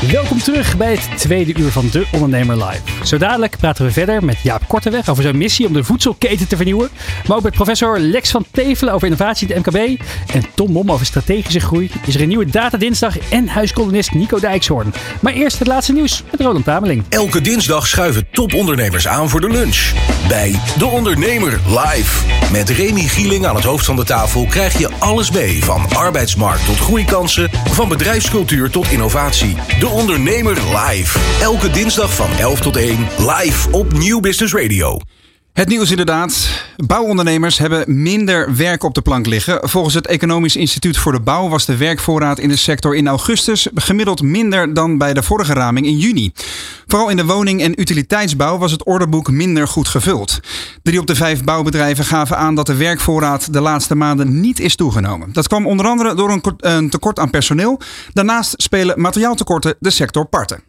Welkom terug bij het tweede uur van De Ondernemer Live. Zo dadelijk praten we verder met Jaap Korteweg over zijn missie om de voedselketen te vernieuwen. Maar ook met professor Lex van Tevelen over innovatie in het MKB. En Tom Mom over strategische groei. Is er een nieuwe Data Dinsdag en huiskolonist Nico Dijkshoorn. Maar eerst het laatste nieuws met Roland Tameling. Elke dinsdag schuiven topondernemers aan voor de lunch. Bij De Ondernemer Live. Met Remy Gieling aan het hoofd van de tafel krijg je alles mee. Van arbeidsmarkt tot groeikansen. Van bedrijfscultuur tot innovatie. Ondernemer Live. Elke dinsdag van 11 tot 1. Live op Nieuw Business Radio. Het nieuws inderdaad. Bouwondernemers hebben minder werk op de plank liggen. Volgens het Economisch Instituut voor de Bouw was de werkvoorraad in de sector in augustus gemiddeld minder dan bij de vorige raming in juni. Vooral in de woning- en utiliteitsbouw was het orderboek minder goed gevuld. Drie op de vijf bouwbedrijven gaven aan dat de werkvoorraad de laatste maanden niet is toegenomen. Dat kwam onder andere door een, tekort aan personeel. Daarnaast spelen materiaaltekorten de sector parten.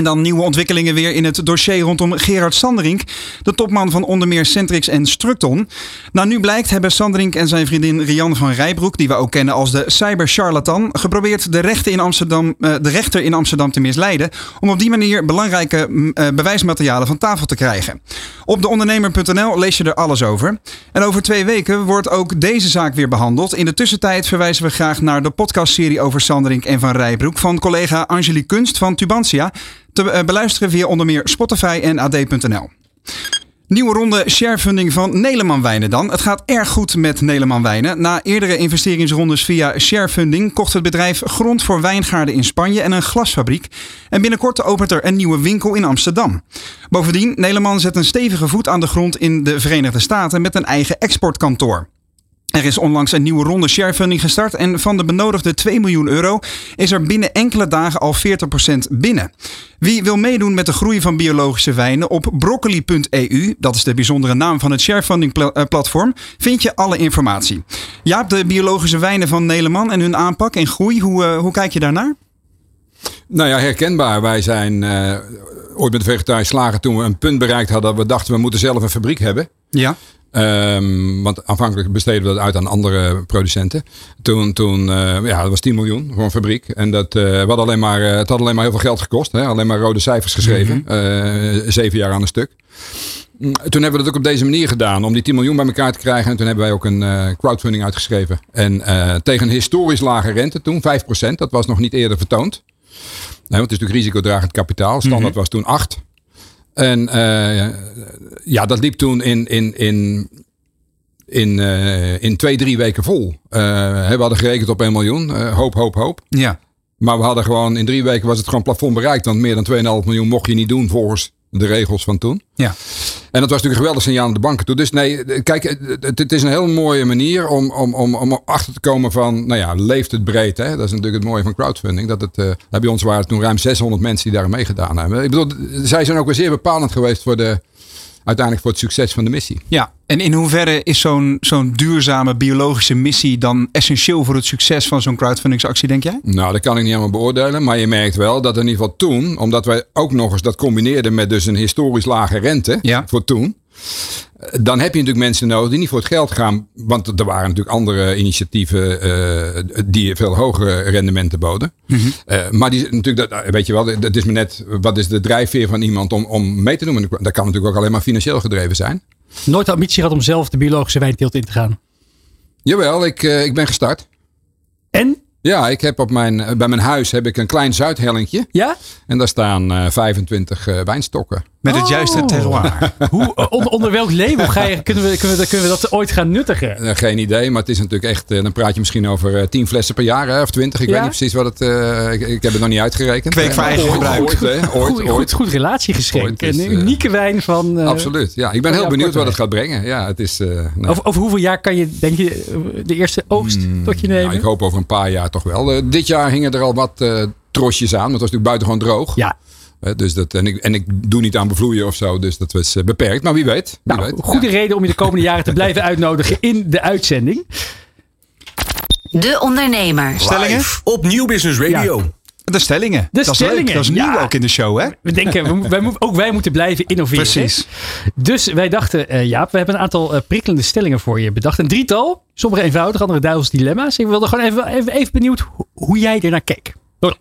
En dan nieuwe ontwikkelingen weer in het dossier rondom Gerard Sanderink, de topman van onder meer Centrix en Structon. Nou, nu blijkt hebben Sanderink en zijn vriendin Rianne van Rijbroek, die we ook kennen als de cybercharlatan, geprobeerd de, rechter in Amsterdam, de rechter in Amsterdam te misleiden om op die manier belangrijke bewijsmaterialen van tafel te krijgen. Op deondernemer.nl lees je er alles over. En over twee weken wordt ook deze zaak weer behandeld. In de tussentijd verwijzen we graag naar de podcastserie over Sanderink en van Rijbroek van collega Angelique Kunst van Tubantia te beluisteren via onder meer Spotify en AD.nl. Nieuwe ronde sharefunding van Neleman Wijnen dan. Het gaat erg goed met Neleman Wijnen. Na eerdere investeringsrondes via sharefunding kocht het bedrijf grond voor wijngaarden in Spanje en een glasfabriek. En binnenkort opent er een nieuwe winkel in Amsterdam. Bovendien, Neleman zet een stevige voet aan de grond in de Verenigde Staten met een eigen exportkantoor. Er is onlangs een nieuwe ronde sharefunding gestart en van de benodigde 2 miljoen euro is er binnen enkele dagen al 40% binnen. Wie wil meedoen met de groei van biologische wijnen op broccoli.eu, dat is de bijzondere naam van het sharefunding platform, vind je alle informatie. Jaap, de biologische wijnen van Neleman en hun aanpak en groei, hoe, uh, hoe kijk je daarnaar? Nou ja, herkenbaar. Wij zijn uh, ooit met de slager toen we een punt bereikt hadden, we dachten we moeten zelf een fabriek hebben. Ja. Um, want aanvankelijk besteden we dat uit aan andere producenten. Toen, toen uh, ja, dat was 10 miljoen voor een fabriek. En dat, uh, we hadden alleen maar, het had alleen maar heel veel geld gekost. Hè? Alleen maar rode cijfers geschreven. Mm -hmm. zeven jaar aan een stuk. Toen hebben we dat ook op deze manier gedaan. Om die 10 miljoen bij elkaar te krijgen. En toen hebben wij ook een crowdfunding uitgeschreven. En tegen een historisch lage rente toen, 5%. Dat was nog niet eerder vertoond. Nee, want het is natuurlijk risicodragend kapitaal. Standaard mm -hmm. was toen 8. En uh, ja, dat liep toen in, in, in, in, uh, in twee, drie weken vol. Uh, we hadden gerekend op 1 miljoen. hoop, hoop, hoop. Ja. Maar we hadden gewoon in drie weken was het gewoon plafond bereikt. Want meer dan 2,5 miljoen mocht je niet doen volgens de regels van toen. Ja. En dat was natuurlijk een geweldig signaal aan de banken toe. Dus nee, kijk, het, het is een heel mooie manier om, om, om, om achter te komen van, nou ja, leeft het breed. Hè? Dat is natuurlijk het mooie van crowdfunding. Dat het, uh, bij ons waren het toen ruim 600 mensen die daar meegedaan hebben. Ik bedoel, zij zijn ook weer zeer bepalend geweest voor de, uiteindelijk voor het succes van de missie. Ja, en in hoeverre is zo'n zo'n duurzame biologische missie dan essentieel voor het succes van zo'n crowdfundingsactie, denk jij? Nou, dat kan ik niet helemaal beoordelen. Maar je merkt wel dat in ieder geval toen, omdat wij ook nog eens dat combineerden met dus een historisch lage rente ja. voor toen. Dan heb je natuurlijk mensen nodig die niet voor het geld gaan. Want er waren natuurlijk andere initiatieven uh, die veel hogere rendementen boden. Mhm. Mm -hmm. uh, maar die natuurlijk, dat, weet je wel, dat is me net, wat is de drijfveer van iemand om, om mee te doen? Dat kan natuurlijk ook alleen maar financieel gedreven zijn. Nooit de ambitie gehad om zelf de biologische wijnteelt in te gaan? Jawel, ik, uh, ik ben gestart. En? Ja, ik heb op mijn, bij mijn huis heb ik een klein zuidhellingje. Ja? En daar staan uh, 25 uh, wijnstokken. Met het oh. juiste terroir. Hoe, onder, onder, welk label ga je, kunnen, we, kunnen, we, kunnen we dat ooit gaan nuttigen? Uh, geen idee, maar het is natuurlijk echt. Uh, dan praat je misschien over 10 flessen per jaar hè, of 20. Ik ja? weet niet precies wat het. Uh, ik, ik, heb het nog niet uitgerekend. Kweek voor eigen gebruik. Ooit, hè, ooit, goed, ooit. Goed, goed relatiegeschenk. Ooit, een unieke wijn van. absoluut. Ja, ik ben heel benieuwd wat het gaat brengen. Ja, het is, nou. over, over, hoeveel jaar kan je, denk je, de eerste oogst mm, tot je nemen? Nou, ik hoop over een paar jaar toch wel. dit jaar hingen er al wat trosjes aan. Want het was natuurlijk buitengewoon droog. Ja. Uh, dus dat, en, ik, en ik doe niet aan bevloeien of zo, dus dat was uh, beperkt. Maar wie weet. Wie nou, weet. goede ja. reden om je de komende jaren te blijven uitnodigen in de uitzending. De Ondernemer. Stellingen op Nieuw Business Radio. Ja. De stellingen. De dat is stellingen, leuk. Dat is nieuw ja. ook in de show, hè? We denken, wij, ook wij moeten blijven innoveren. Precies. Dus wij dachten, eh, Jaap, we hebben een aantal eh, prikkelende stellingen voor je bedacht. Een drietal, sommige eenvoudig, andere duivels dilemma's. Ik wilde gewoon even, even, even benieuwd ho- hoe jij ernaar keek.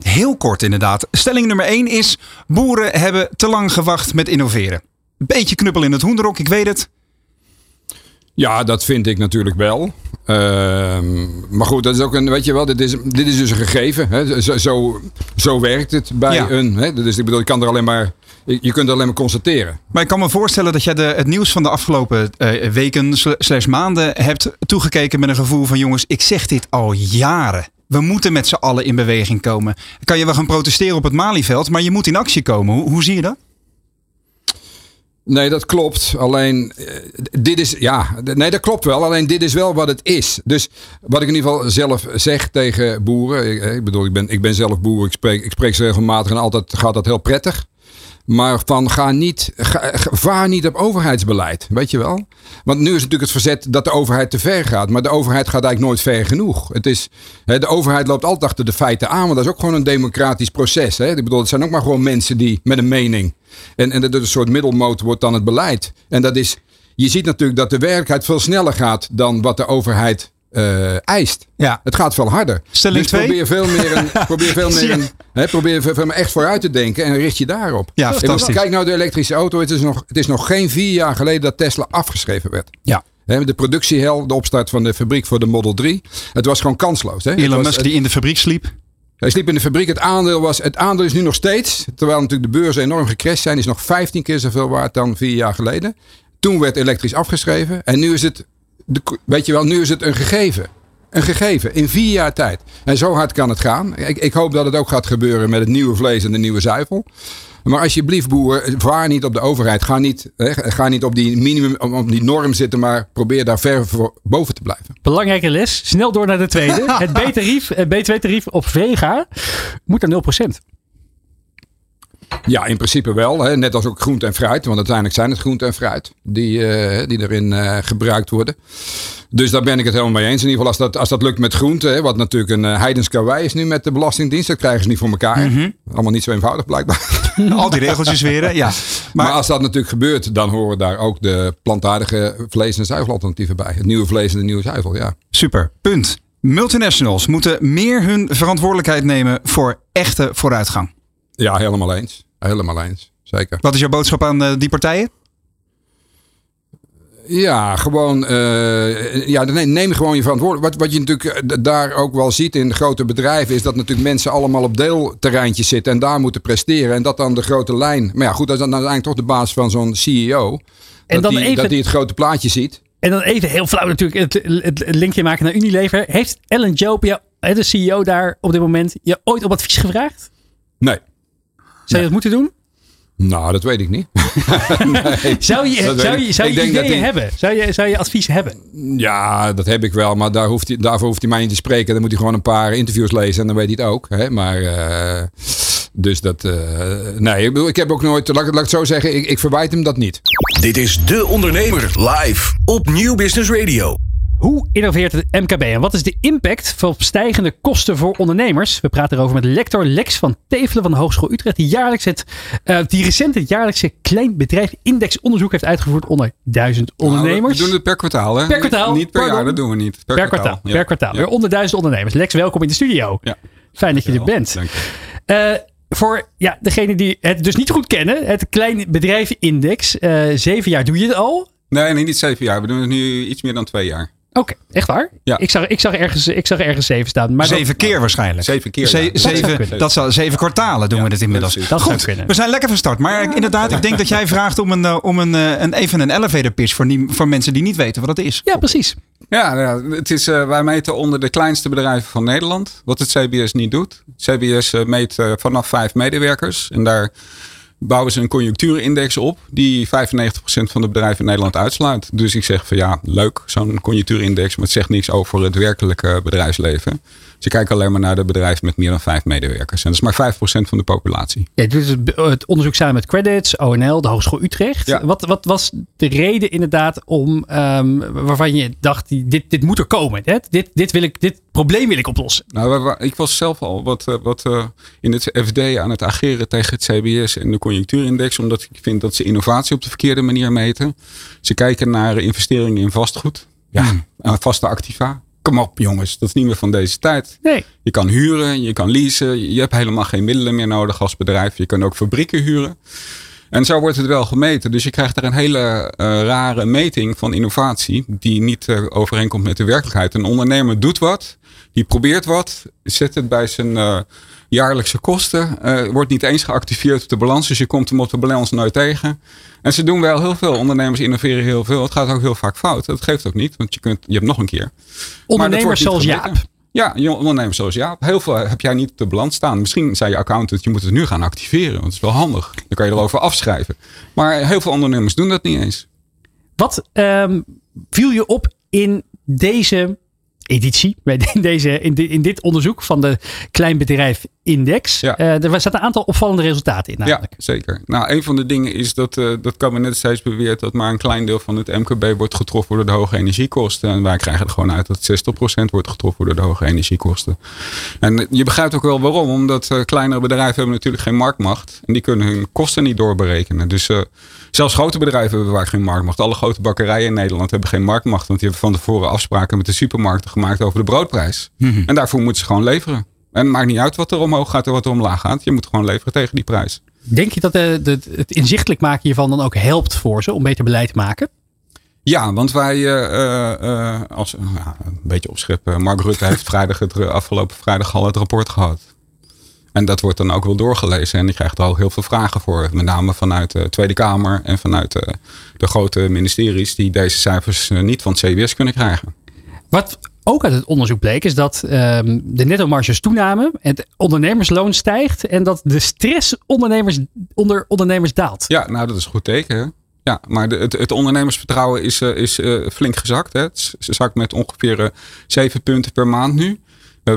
Heel kort inderdaad. Stelling nummer 1 is: boeren hebben te lang gewacht met innoveren. Beetje knuppel in het hoenderok, ik weet het. Ja, dat vind ik natuurlijk wel. Ehm, maar goed, dat is ook een, weet je wel, dit is, dit is dus een gegeven. Hè? Zo, zo, zo werkt het bij Ja. een. Hè? Dus ik bedoel, je kan er alleen maar, je kunt er alleen maar constateren. Maar ik kan me voorstellen dat jij de, het nieuws van de afgelopen eh, weken sl- slash maanden hebt toegekeken met een gevoel van jongens, ik zeg dit al jaren. We moeten met z'n allen in beweging komen. Kan je wel gaan protesteren op het Malieveld, maar je moet in actie komen. Hoe, hoe zie je dat? Nee, dat klopt. Alleen, eh, dit is, ja, nee, dat klopt wel. Alleen, dit is wel wat het is. Dus wat ik in ieder geval zelf zeg tegen boeren. Ik, eh, ik bedoel, ik ben, ik ben zelf boer. Ik spreek, ik spreek ze regelmatig en altijd gaat dat heel prettig. Maar van ga niet, ga, vaar niet op overheidsbeleid. Weet je wel? Want nu is natuurlijk het verzet dat de overheid te ver gaat. Maar de overheid gaat eigenlijk nooit ver genoeg. Het is, de overheid loopt altijd achter de feiten aan. Want dat is ook gewoon een democratisch proces. Hè? Ik bedoel, het zijn ook maar gewoon mensen die met een mening. En, en dat een soort middelmoot wordt dan het beleid. En dat is, je ziet natuurlijk dat de werkelijkheid veel sneller gaat dan wat de overheid eh, eist. Ja. Het gaat veel harder. Stelling dus twee? probeer veel meer, een, probeer veel meer een, hè, probeer veel meer echt vooruit te denken en richt je daarop. Ja, bedoel, fantastisch. Kijk nou de elektrische auto. Het is, nog, het is nog geen vier jaar geleden dat Tesla afgeschreven werd. Ja. De productiehel, de opstart van de fabriek voor de Model 3. Het was gewoon kansloos. Hè? Elon was- Musk die in de fabriek sliep. hij sliep in de fabriek. Het aandeel, was, het aandeel is nu nog steeds, terwijl natuurlijk de beurzen enorm gecrashed zijn, is nog 15 keer zoveel waard dan vier jaar geleden. Toen werd elektrisch afgeschreven. En nu is het, de, weet je wel, nu is het een gegeven. Een gegeven in vier jaar tijd. En zo hard kan het gaan. Ik, ik hoop dat het ook gaat gebeuren met het nieuwe vlees en de nieuwe zuivel. Maar alsjeblieft, boer, vaar niet op de overheid. Ga niet, hè, ga niet op die minimum, op die norm zitten, maar probeer daar ver voor boven te blijven. Belangrijke les. Snel door naar de tweede. Het B-tarief, het B2-tarief op Vega moet naar 0%. Ja, in principe wel. Hè. Net als ook groente en fruit. Want uiteindelijk zijn het groente en fruit die, eh, die erin eh, gebruikt worden. Dus daar ben ik het helemaal mee eens. In ieder geval als dat, als dat lukt met groente. Hè, wat natuurlijk een uh, heidens karwei is nu met de Belastingdienst. Dat krijgen ze niet voor elkaar. Allemaal niet zo eenvoudig blijkbaar. Al die regeltjes weer? Ja. Maar, als dat natuurlijk gebeurt, dan horen daar ook de plantaardige vlees- en zuivelalternatieven bij. Het nieuwe vlees en de nieuwe zuivel, ja. Super. Punt. Multinationals moeten meer hun verantwoordelijkheid nemen voor echte vooruitgang. Ja, helemaal eens. Helemaal eens. Zeker. Wat is jouw boodschap aan eh, die partijen? Ja, gewoon. eh, ja, neem, neem gewoon je verantwoordelijkheid. Wat, wat je natuurlijk eh, daar ook wel ziet in de grote bedrijven. is dat natuurlijk mensen allemaal op deelterreintjes zitten. en daar moeten presteren. En dat dan de grote lijn. Maar ja, goed, dat is dan uiteindelijk toch de baas van zo'n CEO. En dat dan die, even- dat die het grote plaatje ziet. En dan even heel flauw natuurlijk het, het, linkje maken naar Unilever. Heeft Ellen Job, de CEO daar op dit moment, je ooit op advies gevraagd? Nee. Zou je dat moeten doen? Nou, dat weet ik niet. nee. Zou je, zou je, zou je ideeën die- hebben? Zou je, zou je advies hebben? Ja, dat heb ik wel. Maar daar hoeft hij, daarvoor hoeft hij mij niet te spreken. Dan moet hij gewoon een paar interviews lezen en dan weet hij het ook. Hè? Maar, eh, dus dat... eh, nee, ik, bedoel, ik heb ook nooit... Laat, ik- laat ik het zo zeggen, ik, ik verwijt hem dat niet. Dit is De Ondernemer live op Nieuw Business Radio. Innoveert het MKB en wat is de impact van stijgende kosten voor ondernemers? We praten erover met lector Lex van Tevelen van de Hogeschool Utrecht, die, jaarlijks het, eh, die recent het jaarlijkse Klein Bedrijf Index onderzoek heeft uitgevoerd onder duizend ondernemers. Nou, we doen het per kwartaal, hè? Per kwartaal, Niet per pardon. jaar, dat doen we niet. Per, per kwartaal. ja. Per kwartaal. Ja. Weer onder duizend ondernemers. Lex, welkom in de studio. Ja. Fijn dat je er bent. Dank je. Eh, voor ja, degenen die het dus niet goed kennen, het Klein Bedrijf Index. eh, zeven jaar doe je het al. Nee, nee, niet zeven jaar. We doen het nu iets meer dan twee jaar. Oké, echt waar? Ja. Ik, zag, ik, zag ergens, ik zag ergens zeven staan. Maar dat- zeven keer waarschijnlijk. Zeven keer, Ze- ja. Dat zou zeven, dat zou, zeven kwartalen doen Ja, we dit inmiddels. precies. dat zou Goed, kunnen. we zijn lekker van start. Maar inderdaad, ik denk dat jij vraagt om, een, eh, om een, eh, een, even een elevator pitch voor, die, voor mensen die niet weten wat het is. Ja, precies. Ja, ja het is, eh, wij meten onder de kleinste bedrijven van Nederland. Wat het CBS niet doet. CBS meet vanaf vijf medewerkers. En daar bouwen ze een conjunctuurindex op. Die 95% van de bedrijven in Nederland uitsluit. Dus ik zeg van ja, leuk zo'n conjunctuurindex. Maar het zegt niks over het werkelijke bedrijfsleven. Ze kijken alleen maar naar de bedrijven met meer dan vijf medewerkers. En dat is maar 5% van de populatie. Ja, dus het- het onderzoek samen met Credits, ONL, de Hogeschool Utrecht. Ja. Wat, wat was de reden inderdaad om, ehm, waarvan je dacht, dit, dit moet er komen. Hè? Dit, dit, wil ik, dit probleem wil ik oplossen. Nou, ik was zelf al wat, eh, wat eh, in het FD aan het ageren tegen het CBS en de conjunctuurindex. Omdat ik vind dat ze innovatie op de verkeerde manier meten. Ze kijken naar investeringen in vastgoed. Ja, eh, vaste activa. Kom op jongens, dat is niet meer van deze tijd. Nee. Je kan huren, je kan leasen. Je hebt helemaal geen middelen meer nodig als bedrijf. Je kan ook fabrieken huren. En zo wordt het wel gemeten. Dus je krijgt er een hele eh, rare meting van innovatie. Die niet eh, overeenkomt met de werkelijkheid. Een ondernemer doet wat. Die probeert wat. Zet het bij zijn eh, jaarlijkse kosten. eh, wordt niet eens geactiveerd op de balans. Dus je komt hem op de balans nooit tegen. En ze doen wel heel veel. Ondernemers innoveren heel veel. Het gaat ook heel vaak fout. Dat geeft ook niet. Want je, kunt, je hebt nog een keer. Ondernemers zoals. Jaap. Ja, ondernemers zoals Jaap. Heel veel heb jij niet op de balans staan. Misschien zei je accountant, je moet het nu gaan activeren. Want het is wel handig. Dan kan je erover afschrijven. Maar heel veel ondernemers doen dat niet eens. Wat ehm, viel je op in deze editie, in, deze, in, di- in dit onderzoek van de Kleinbedrijf Index? Ja. Eh, er zaten een aantal opvallende resultaten in namelijk. Ja, zeker. Nou, een van de dingen is dat eh dat kabinet steeds beweert dat maar een klein deel van het MKB wordt getroffen door de hoge energiekosten. En wij krijgen er gewoon uit dat 60% wordt getroffen door de hoge energiekosten. En je begrijpt ook wel waarom, omdat eh, kleinere bedrijven hebben natuurlijk geen marktmacht. En die kunnen hun kosten niet doorberekenen. Dus eh, zelfs grote bedrijven hebben vaak geen marktmacht. Alle grote bakkerijen in Nederland hebben geen marktmacht. Want die hebben van tevoren afspraken met de supermarkten gemaakt over de broodprijs. En daarvoor moeten ze gewoon leveren. En het maakt niet uit wat er omhoog gaat en wat er omlaag gaat. Je moet gewoon leveren tegen die prijs. Denk je dat de, de, het inzichtelijk maken hiervan dan ook helpt voor ze om beter beleid te maken? Ja, want wij eh, eh, eh, als een beetje opscheppen. Mark Rutte heeft vrijdag het, afgelopen vrijdag al het rapport gehad. En dat wordt dan ook wel doorgelezen. En je krijgt er al heel veel vragen voor. Met name vanuit de Tweede Kamer en vanuit eh, de grote ministeries die deze cijfers eh, niet van het CBS kunnen krijgen. Wat ook uit het onderzoek bleek is dat ehm, de netto-marges toenamen, het ondernemersloon stijgt en dat de stress ondernemers, onder ondernemers daalt. Ja, nou dat is een goed teken. Hè? Ja, maar de, het, het ondernemersvertrouwen is, eh, is eh, flink gezakt. Hè? Het zakt met ongeveer eh, zeven punten per maand nu.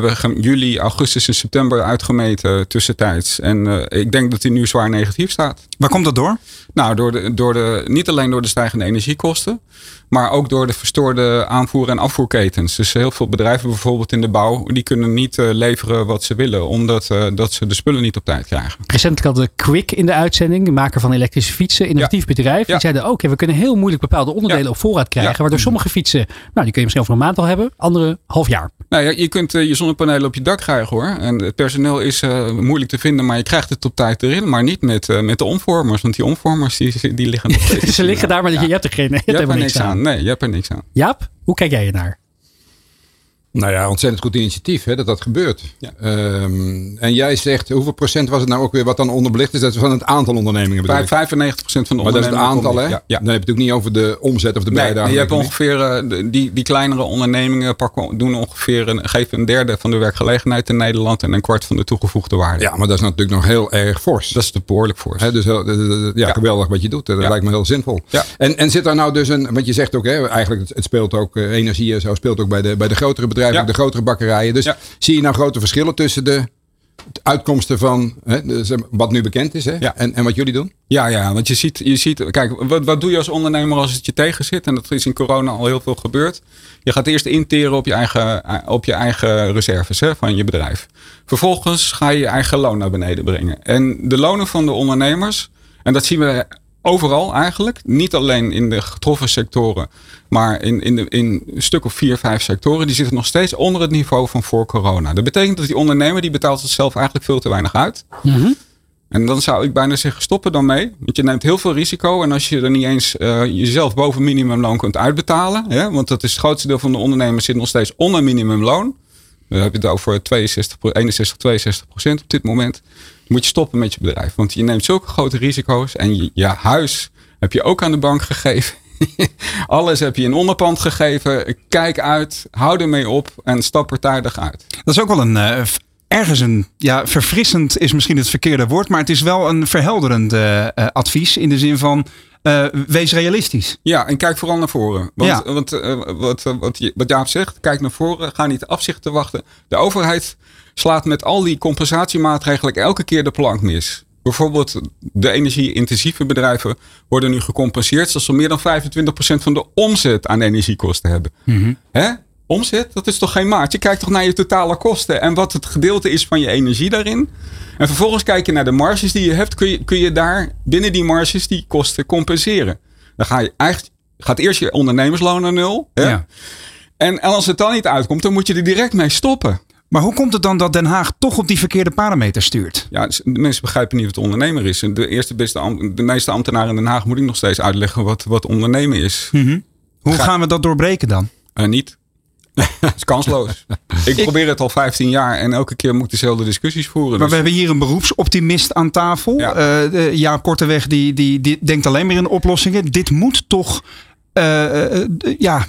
We hebben juli, augustus en september uitgemeten tussentijds. En eh, ik denk dat die nu zwaar negatief staat. Waar komt dat door? Nou, door de, door de, niet alleen door de stijgende energiekosten, maar ook door de verstoorde aanvoer- en afvoerketens. Dus heel veel bedrijven, bijvoorbeeld in de bouw, die kunnen niet eh, leveren wat ze willen, omdat eh, dat ze de spullen niet op tijd krijgen. Recentelijk hadden we Quick in de uitzending, de maker van elektrische fietsen, innovatief bedrijf. Die Ja. zeiden ook, ja, we kunnen heel moeilijk bepaalde onderdelen Ja. op voorraad krijgen. Ja. Waardoor sommige fietsen, nou die kun je misschien over een maand al hebben, andere half jaar. Nou ja, je kunt eh, je zonnepanelen op je dak krijgen hoor. En het personeel is moeilijk te vinden, maar je krijgt het op tijd erin. Maar niet met, met de omvormers, want die omvormers die, die liggen nog steeds. Ze liggen daar, maar je, je hebt er geen, je hebt Je er niks aan. Nee, je hebt er niks aan. Jaap, hoe kijk jij ernaar? Nou ja, ontzettend goed initiatief hè, dat dat gebeurt. Ja. Ehm, en jij zegt, hoeveel procent was het nou ook weer wat dan onderbelicht is? Dat is van het aantal ondernemingen bedoel ik. Vijf- 95% van de Maar dat is het ondernemingen aantal hè? Ja, ja. Dan heb je het ook niet over de omzet of de Nee, bijdrage. je hebt ongeveer, eh, die, die kleinere ondernemingen pakken, doen ongeveer een, geven een derde van de werkgelegenheid in Nederland en een kwart van de toegevoegde waarde. Ja, maar dat is natuurlijk nog heel erg fors. Dat is te behoorlijk. Hè, dus heel- eh, eh, ja, geweldig wat je doet. Dat lijkt me heel zinvol. Ja. En, en zit daar nou dus een, want je zegt ook, hè, eigenlijk het, het speelt ook, energie en zo speelt ook bij de, bij de grotere bedrijven, Ja. de grotere bakkerijen. Dus Ja. zie je nou grote verschillen tussen de uitkomsten van hè, wat nu bekend is hè, Ja. en, en wat jullie doen? Ja, ja, want je ziet, je ziet kijk, wat, wat doe je als ondernemer als het je tegen zit? En dat is in corona al heel veel gebeurd. Je gaat eerst interen op je eigen, op je eigen reserves hè, van je bedrijf. Vervolgens ga je je eigen loon naar beneden brengen. En de lonen van de ondernemers, en dat zien we overal eigenlijk, niet alleen in de getroffen sectoren, maar in, in, de, in een stuk of vier, vijf sectoren, die zitten nog steeds onder het niveau van voor corona. Dat betekent dat die ondernemer, die betaalt zichzelf eigenlijk veel te weinig uit. En dan zou ik bijna zeggen, stop er dan mee. Want je neemt heel veel risico. En als je er niet eens eh, jezelf boven minimumloon kunt uitbetalen. Hè, want dat is het grootste deel van de ondernemers zit nog steeds onder minimumloon. Dan heb je het over 62, 61, 62 procent op dit moment. Moet je stoppen met je bedrijf. Want je neemt zulke grote risico's. En je, je huis heb je ook aan de bank gegeven. Alles heb je in onderpand gegeven. Kijk uit, hou ermee op en stap er tijdig uit. Dat is ook wel een, eh, ergens een, ja, verfrissend is misschien het verkeerde woord, maar het is wel een verhelderend uh, advies in de zin van uh, wees realistisch. Ja, en kijk vooral naar voren. Want, ja. want uh, wat, wat, wat Jaap zegt, kijk naar voren, ga niet afzichten wachten. De overheid slaat met al die compensatiemaatregelen elke keer de plank mis. Bijvoorbeeld de energie-intensieve bedrijven worden nu gecompenseerd zoals ze meer dan 25% van de omzet aan energiekosten hebben. Mm -hmm. Hè? Omzet, dat is toch geen maat? Je kijkt toch naar je totale kosten en wat het gedeelte is van je energie daarin. En vervolgens kijk je naar de marges die je hebt. Kun je, kun je daar binnen die marges die kosten compenseren? Dan ga je eigenlijk, gaat eerst je ondernemersloon naar nul. Hè? Ja. En, en als het dan niet uitkomt, dan moet je er direct mee stoppen. Maar hoe komt het dan dat Den Haag toch op die verkeerde parameter stuurt? Ja, de mensen begrijpen niet wat ondernemer is. De eerste beste, de meeste ambtenaren in Den Haag moet ik nog steeds uitleggen wat, wat ondernemen is. Mm -hmm. Hoe gaan we dat doorbreken dan? Uh, niet. Het is kansloos. ik, probeer het al 15 jaar en elke keer moet ik dezelfde discussies voeren. Maar we dus- hebben hier een beroepsoptimist aan tafel. Ja. Uh, Jaap Korteweg die, die, die denkt alleen maar in oplossingen. Dit moet toch uh, ja,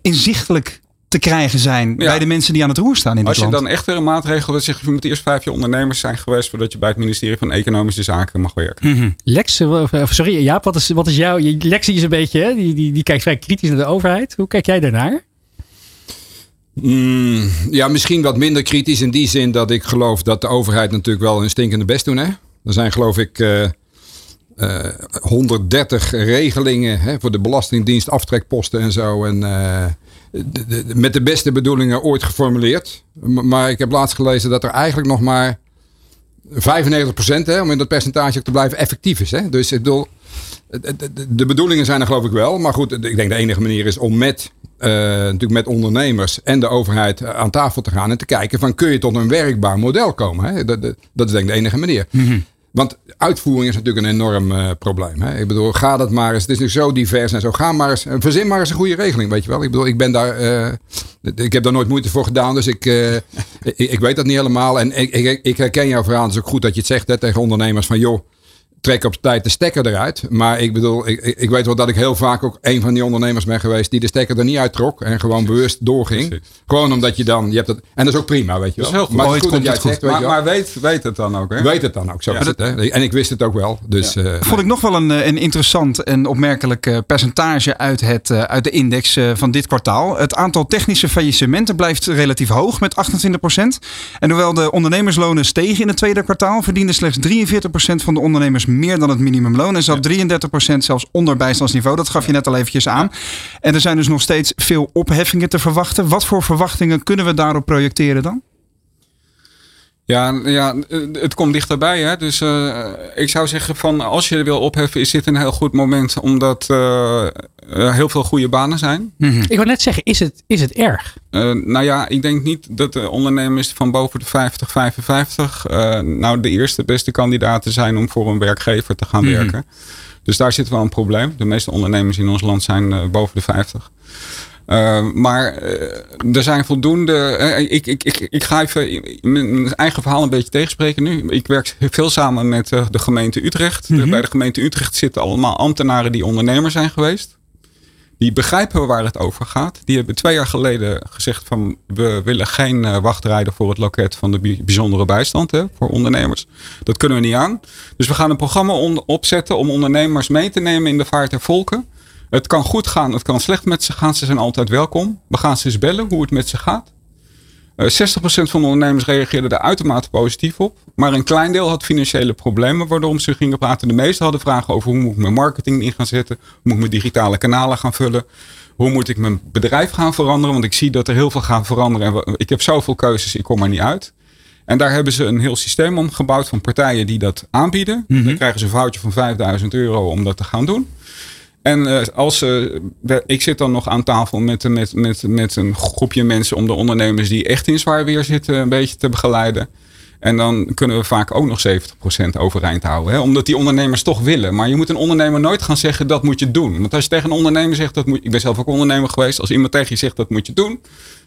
inzichtelijk te krijgen zijn ja. bij de mensen die aan het roer staan in Als dit land. Als je dan echt weer een maatregel wil zeggen, je moet eerst vijf jaar ondernemers zijn geweest voordat je bij het ministerie van Economische Zaken mag werken. Mm -hmm. Lex, sorry Jaap, wat is, wat is jouw, Lex is een beetje, hè, die, die, die kijkt vrij kritisch naar de overheid. Hoe kijk jij daarnaar? Mm, ja, misschien wat minder kritisch in die zin dat ik geloof dat de overheid natuurlijk wel een stinkende best doen. Hè? Er zijn geloof ik uh, uh, 130 regelingen hè, voor de Belastingdienst, aftrekposten en zo. En uh, met de beste bedoelingen ooit geformuleerd. Maar ik heb laatst gelezen dat er eigenlijk nog maar 95% hè, om in dat percentage ook te blijven effectief is. Hè? Dus ik bedoel, de, bedoelingen zijn er geloof ik wel. Maar goed, ik denk de enige manier is om met, uh, natuurlijk met ondernemers en de overheid aan tafel te gaan. En te kijken van kun je tot een werkbaar model komen. Hè? Dat, dat, is denk ik de enige manier. -hmm. Want uitvoering is natuurlijk een enorm uh, probleem. Hè? Ik bedoel, ga dat maar eens. Het is nu zo divers en zo. Ga maar eens. Verzin maar eens een goede regeling, weet je wel. Ik bedoel, ik ben daar. Uh, ik heb daar nooit moeite voor gedaan, dus ik, ik, weet dat niet helemaal. En ik, ik, ik herken jouw verhaal. Het is ook goed dat je het zegt tegen ondernemers van joh trek op tijd de stekker eruit. Maar ik bedoel, ik, ik weet wel dat ik heel vaak ook een van die ondernemers ben geweest die de stekker er niet uittrok en gewoon bewust doorging. Precies. Gewoon omdat je dan, je hebt het, en dat is ook prima, weet je wel. Dat is heel goed. Maar, het is goed dat jij het zegt, maar, maar weet, weet het dan ook, hè? Weet het dan ook, zo ja. is het, hè? En ik wist het ook wel. Dus, ja. uh, Vond ik nog wel een, een interessant en opmerkelijk uh, percentage uit, het, uit de index van dit kwartaal. Het aantal technische faillissementen blijft relatief hoog met 28%. En hoewel de ondernemerslonen stegen in het tweede kwartaal, verdienen slechts 43% van de ondernemers meer dan het minimum minimumloon. En zat ja. 33% zelfs onder bijstandsniveau. Dat gaf je net al eventjes aan. En er zijn dus nog steeds veel opheffingen te verwachten. Wat voor verwachtingen kunnen we daarop projecteren dan? Ja, ja, het komt dichterbij. Hè? Dus uh, ik zou zeggen van als je wil opheffen, is dit een heel goed moment. Omdat uh, er heel veel goede banen zijn. Mm -hmm. Ik wil net zeggen, is het, is het erg? Uh, nou ja, ik denk niet dat de ondernemers van boven de 50, 55 nou de eerste beste kandidaten zijn om voor een werkgever te gaan mm -hmm. werken. Dus daar zit wel een probleem. De meeste ondernemers in ons land zijn boven de 50. Uh, maar uh, er zijn voldoende. Uh, ik, ik, ik, ik ga even mijn eigen verhaal een beetje tegenspreken nu. Ik werk veel samen met de gemeente Utrecht. Mm -hmm. bij de gemeente Utrecht zitten allemaal ambtenaren die ondernemer zijn geweest. Die begrijpen waar het over gaat. Die hebben twee jaar geleden gezegd van we willen geen wachtrijden voor het loket van de bijzondere bijstand hè, voor ondernemers. Dat kunnen we niet aan. Dus we gaan een programma opzetten om ondernemers mee te nemen in de vaart der volken. Het kan goed gaan, het kan slecht met ze gaan. Ze zijn altijd welkom. We gaan ze eens bellen hoe het met ze gaat. Uh, 60% van de ondernemers reageerde daar uitermate positief op. Maar een klein deel had financiële problemen waarom ze gingen praten. De meesten hadden vragen over hoe moet ik mijn marketing in gaan zetten. Hoe moet ik mijn digitale kanalen gaan vullen. Hoe moet ik mijn bedrijf gaan veranderen. Want ik zie dat er heel veel gaan veranderen. En ik heb zoveel keuzes, ik kom er niet uit. En daar hebben ze een heel systeem om gebouwd van partijen die dat aanbieden. Mm -hmm. Dan krijgen ze een foutje van 5000 euro om dat te gaan doen. En uh, als uh, ik zit dan nog aan tafel met, met, met, met een groepje mensen om de ondernemers die echt in zwaar weer zitten een beetje te begeleiden. En dan kunnen we vaak ook nog 70% overeind houden. Hè? Omdat die ondernemers toch willen. Maar je moet een ondernemer nooit gaan zeggen dat moet je doen. Want als je tegen een ondernemer zegt dat moet Ik ben zelf ook ondernemer geweest. Als iemand tegen je zegt dat moet je doen.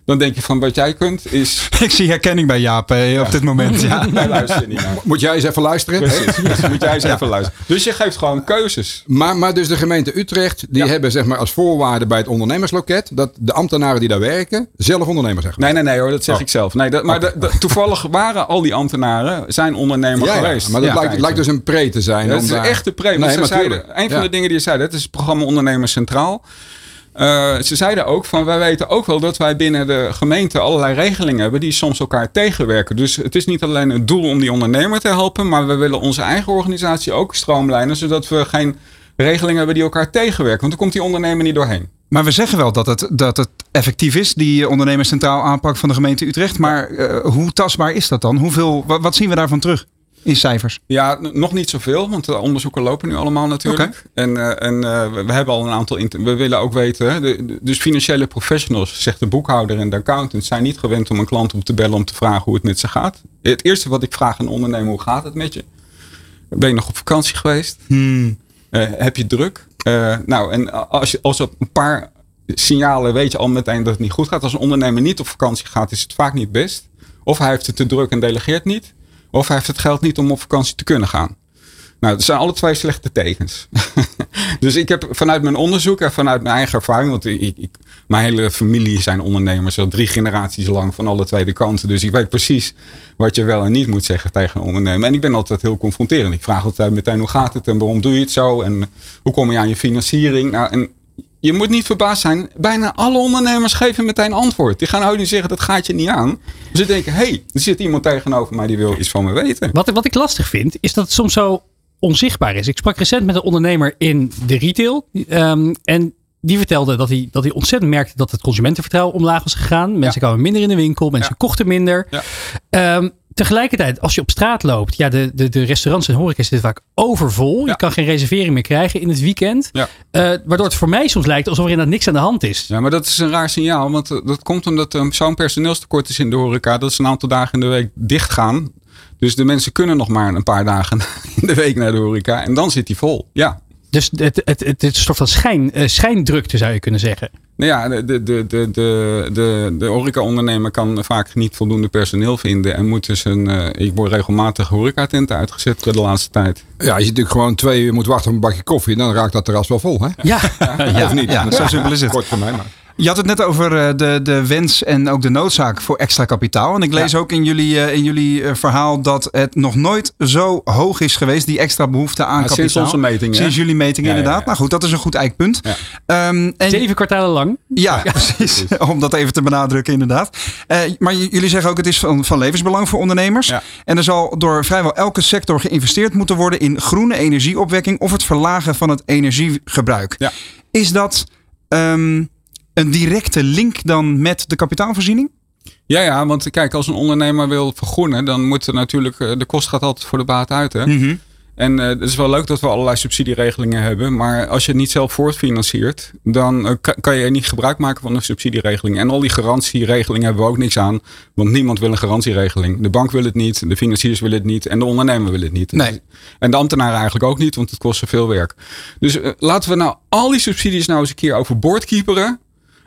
Dan denk je van wat jij kunt is... Ik zie herkenning bij Jaap eh, op dit moment. Ja. Niet naar. Moet jij eens even luisteren? Precies, moet jij eens even luisteren. Dus je geeft gewoon keuzes. Maar, maar dus de gemeente Utrecht, die Ja. hebben zeg maar als voorwaarde bij het ondernemersloket dat de ambtenaren die daar werken zelf ondernemer zijn. Nee, nee, nee hoor, dat zeg Oh. ik zelf. Nee, dat, maar de- de- toevallig waren al die ambtenaren zijn ondernemer Ja, ja, geweest. maar dat lijkt, dus een pre te zijn. Dat is daar- echt de pre. Nee, maar zeiden, een van de dingen die je zeiden, het is het programma Ondernemers Centraal. Eh, ze zeiden ook van wij weten ook wel dat wij binnen de gemeente allerlei regelingen hebben die soms elkaar tegenwerken. Dus het is niet alleen het doel om die ondernemer te helpen, maar we willen onze eigen organisatie ook stroomlijnen, zodat we geen regelingen hebben die elkaar tegenwerken. Want dan komt die ondernemer niet doorheen. Maar we zeggen wel dat het, dat het effectief is, die ondernemers centraal aanpak van de gemeente Utrecht. Maar eh, hoe tastbaar is dat dan? Hoeveel, wat zien we daarvan terug in cijfers? Ja, nog niet zoveel, want de onderzoeken lopen nu allemaal natuurlijk. En, eh, en eh, we hebben al een aantal. We willen ook weten. hè, de, de- dus financiële professionals, zegt de boekhouder en de accountant, zijn niet gewend om een klant op te bellen om te vragen hoe het met ze gaat. Het eerste wat ik vraag aan een ondernemer: hoe gaat het met je? Ben je nog op vakantie geweest? Eh, heb je druk? Nou, en als je als op een paar signalen weet je al meteen dat het niet goed gaat. Als een ondernemer niet op vakantie gaat, is het vaak niet best. Of hij heeft het te druk en delegeert niet. Of hij heeft het geld niet om op vakantie te kunnen gaan. Nou, dat zijn alle twee slechte tekens. dus ik heb vanuit mijn onderzoek en vanuit mijn eigen ervaring, want mijn hele familie zijn ondernemers, al drie generaties lang van alle twee de kanten. Dus ik weet precies wat je wel en niet moet zeggen tegen een ondernemer. En ik ben altijd heel confronterend. Ik vraag altijd meteen hoe gaat het en waarom doe je het zo en hoe kom je aan je financiering. Nou, en je moet niet verbaasd zijn. Bijna alle ondernemers geven meteen antwoord. Die gaan niet zeggen dat gaat je niet aan. Dus ze denken, hé, hey, er zit iemand tegenover mij die wil iets van me weten. Wat, wat ik lastig vind, is dat het soms zo onzichtbaar is. Ik sprak recent met een ondernemer in de retail. ehm, en die vertelde dat hij, dat hij ontzettend merkte dat het consumentenvertrouwen omlaag was gegaan. Mensen kwamen minder in de winkel, mensen Ja. kochten minder. Ja. Ehm, tegelijkertijd, als je op straat loopt, ja, de, de, de restaurants en horeca zitten vaak overvol. Ja. Je kan geen reservering meer krijgen in het weekend. Ja. Eh, waardoor het voor mij soms lijkt alsof er inderdaad niks aan de hand is. Ja, maar dat is een raar signaal. Want eh, dat komt omdat er zo'n personeelstekort is in de horeca. Dat ze een aantal dagen in de week dicht gaan. Dus de mensen kunnen nog maar een paar dagen in de week naar de horeca. En dan zit die vol. Ja. Dus het, het, het, het is een soort van schijn, eh, schijndrukte zou je kunnen zeggen. Nou ja, de, de, de, de, de, de, de horeca-ondernemer kan vaak niet voldoende personeel vinden. En moet dus een. eh, ik word regelmatig horecatenten uitgezet de laatste tijd. Ja, als je natuurlijk gewoon twee uur moet wachten op een bakje koffie, dan raakt dat terras wel vol, hè? Ja, Of niet? ja, zo simpel is het. Kort voor mij, maar. Je had het net over eh, de, de wens en ook de noodzaak voor extra kapitaal. En ik lees ook in jullie, eh, in jullie eh, verhaal dat het nog nooit zo hoog is geweest, die extra behoefte aan Ja, kapitaal. sinds onze metingen, Sinds hè? jullie Ja, ja, inderdaad. ja. Nou goed, dat is een goed eikpunt. Ja. Ehm, en, zeven kwartalen lang. ja, precies. Om dat even te benadrukken, inderdaad. Eh, maar jullie zeggen ook, het is van, van levensbelang voor ondernemers. Ja. En er zal door vrijwel elke sector geïnvesteerd moeten worden in groene energieopwekking of het verlagen van het energiegebruik. Ja. Is dat ehm, een directe link dan met de kapitaalvoorziening? Ja, ja, want kijk, als een ondernemer wil vergroenen, dan moet er natuurlijk. eh, De kost gaat altijd voor de baat uit. Hè? En eh, het is wel leuk dat we allerlei subsidieregelingen hebben. Maar als je het niet zelf voortfinanciert, dan eh, ka- kan je niet gebruik maken van een subsidieregeling. En al die garantieregelingen hebben we ook niks aan. Want niemand wil een garantieregeling. De bank wil het niet, de financiers willen het niet en de ondernemer wil het niet. Nee. En de ambtenaren eigenlijk ook niet, want het kost zoveel werk. Dus laten we nou al die subsidies nou eens een keer overboord kieperen.